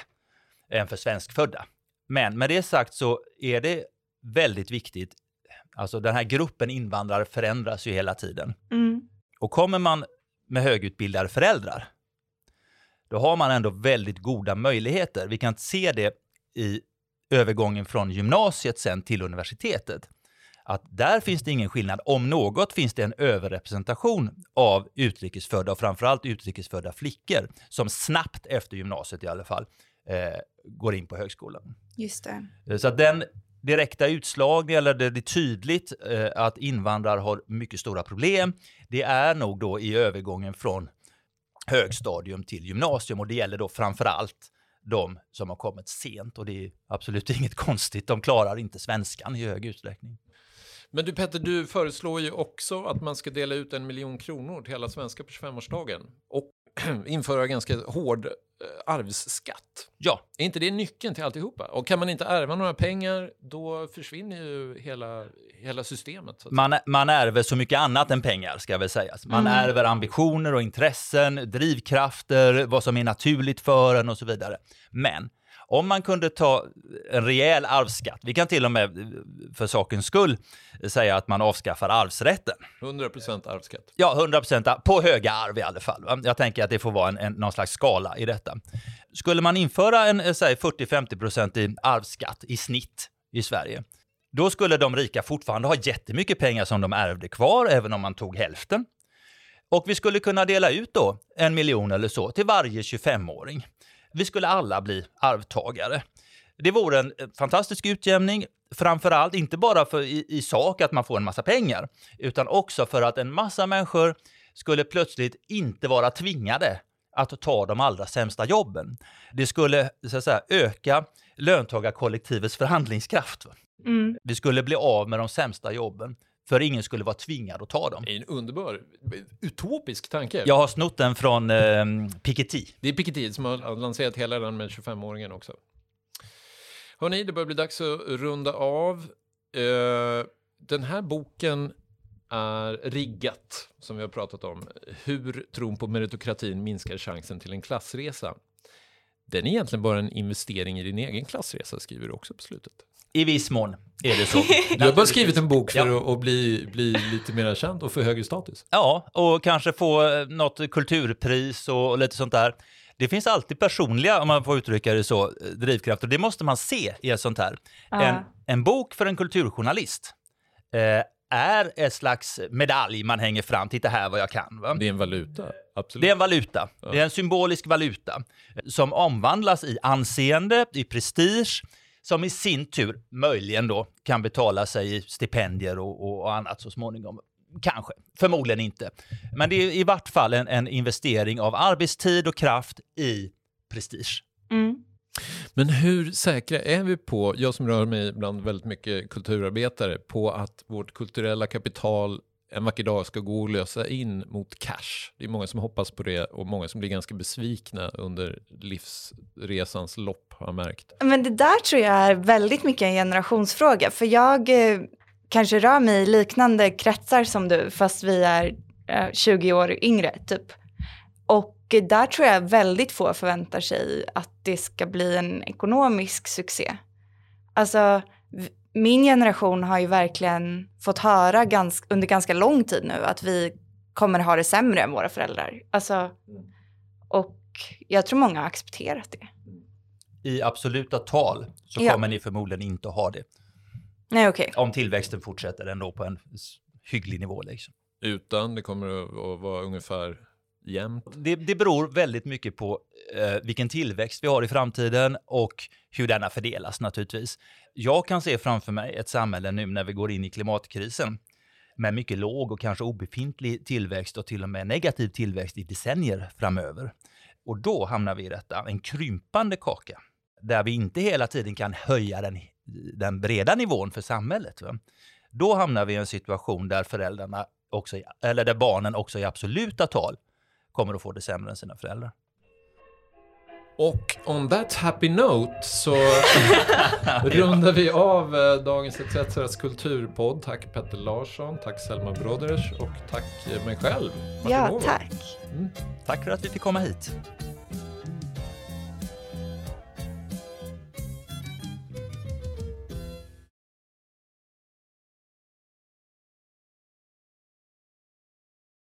än för svenskfödda. Men med det sagt så är det väldigt viktigt, alltså den här gruppen invandrare förändras ju hela tiden. Mm. Och kommer man med högutbildade föräldrar, då har man ändå väldigt goda möjligheter. Vi kan se det i övergången från gymnasiet sen till universitetet att där finns det ingen skillnad. Om något finns det en överrepresentation av utrikesfödda och framförallt utrikesfödda flickor som snabbt efter gymnasiet i alla fall eh, går in på högskolan. Just det. Eh, så att den direkta utslag, eller det, det är tydligt eh, att invandrare har mycket stora problem, det är nog då i övergången från högstadium till gymnasium och det gäller då framför allt de som har kommit sent och det är absolut [LAUGHS] inget konstigt. De klarar inte svenskan i hög utsträckning. Men du Petter, du föreslår ju också att man ska dela ut en miljon kronor till alla svenskar på 25-årsdagen och [CLEARS THROAT] införa ganska hård eh, arvsskatt. Ja. Är inte det nyckeln till alltihopa? Och kan man inte ärva några pengar, då försvinner ju hela, hela systemet. Man, man ärver så mycket annat än pengar, ska väl sägas. Man mm. ärver ambitioner och intressen, drivkrafter, vad som är naturligt för en och så vidare. Men om man kunde ta en rejäl arvsskatt, vi kan till och med för sakens skull säga att man avskaffar arvsrätten. 100% arvsskatt? Ja, 100% på höga arv i alla fall. Jag tänker att det får vara en, en, någon slags skala i detta. Skulle man införa en 40-50% i arvsskatt i snitt i Sverige, då skulle de rika fortfarande ha jättemycket pengar som de ärvde kvar, även om man tog hälften. Och vi skulle kunna dela ut då en miljon eller så till varje 25-åring. Vi skulle alla bli arvtagare. Det vore en fantastisk utjämning, framförallt inte bara för i, i sak att man får en massa pengar, utan också för att en massa människor skulle plötsligt inte vara tvingade att ta de allra sämsta jobben. Det skulle så säga, öka löntagarkollektivets förhandlingskraft. Mm. Vi skulle bli av med de sämsta jobben för ingen skulle vara tvingad att ta dem. Det är en underbar, utopisk tanke. Jag har snott den från eh, Piketty. Det är Piketty som har lanserat hela den med 25-åringen också. Hörni, det börjar bli dags att runda av. Uh, den här boken är riggat, som vi har pratat om, hur tron på meritokratin minskar chansen till en klassresa. Den är egentligen bara en investering i din egen klassresa, skriver du också på slutet. I viss mån är det så. [LAUGHS] Du har bara skrivit en bok för ja. att, bli, bli lite mer känd och få högre status. Ja, och kanske få eh, något kulturpris och lite sånt där. Det finns alltid personliga, om man får uttrycka det så, drivkrafter. Det måste man se i ett sånt här. Uh. En, en bok för en kulturjournalist eh, är ett slags medalj man hänger fram. Titta här vad jag kan. Va? Det är en valuta. Absolut. Det är en valuta. Ja. Det är en symbolisk valuta som omvandlas i anseende, i prestige, som i sin tur möjligen då kan betala sig i stipendier och, och annat så småningom. Kanske, förmodligen inte. Men det är i vart fall en, en investering av arbetstid och kraft i prestige. Mm. Men hur säkra är vi på, jag som rör mig bland väldigt mycket kulturarbetare, på att vårt kulturella kapital en vacker dag ska gå och lösa in mot cash. Det är många som hoppas på det och många som blir ganska besvikna under livsresans lopp har jag märkt. Men det där tror jag är väldigt mycket en generationsfråga för jag eh, kanske rör mig i liknande kretsar som du fast vi är eh, 20 år yngre typ. Och där tror jag väldigt få förväntar sig att det ska bli en ekonomisk succé. Alltså min generation har ju verkligen fått höra gans under ganska lång tid nu att vi kommer ha det sämre än våra föräldrar. Alltså, och jag tror många har accepterat det. I absoluta tal så ja. kommer ni förmodligen inte att ha det. Nej, okay. Om tillväxten fortsätter ändå på en hygglig nivå. Liksom. Utan det kommer att vara ungefär jämnt? Det, det beror väldigt mycket på eh, vilken tillväxt vi har i framtiden och hur denna fördelas naturligtvis. Jag kan se framför mig ett samhälle nu när vi går in i klimatkrisen med mycket låg och kanske obefintlig tillväxt och till och med negativ tillväxt i decennier framöver. Och då hamnar vi i detta, en krympande kaka, där vi inte hela tiden kan höja den, den breda nivån för samhället. Va? Då hamnar vi i en situation där föräldrarna också, eller där barnen också i absoluta tal kommer att få det sämre än sina föräldrar. Och on that happy note så [LAUGHS] rundar vi av eh, dagens ETCs kulturpodd. Tack Petter Larsson, tack Selma Broders och tack mig själv. Martin ja, tack. Mm. Tack för att vi fick komma hit.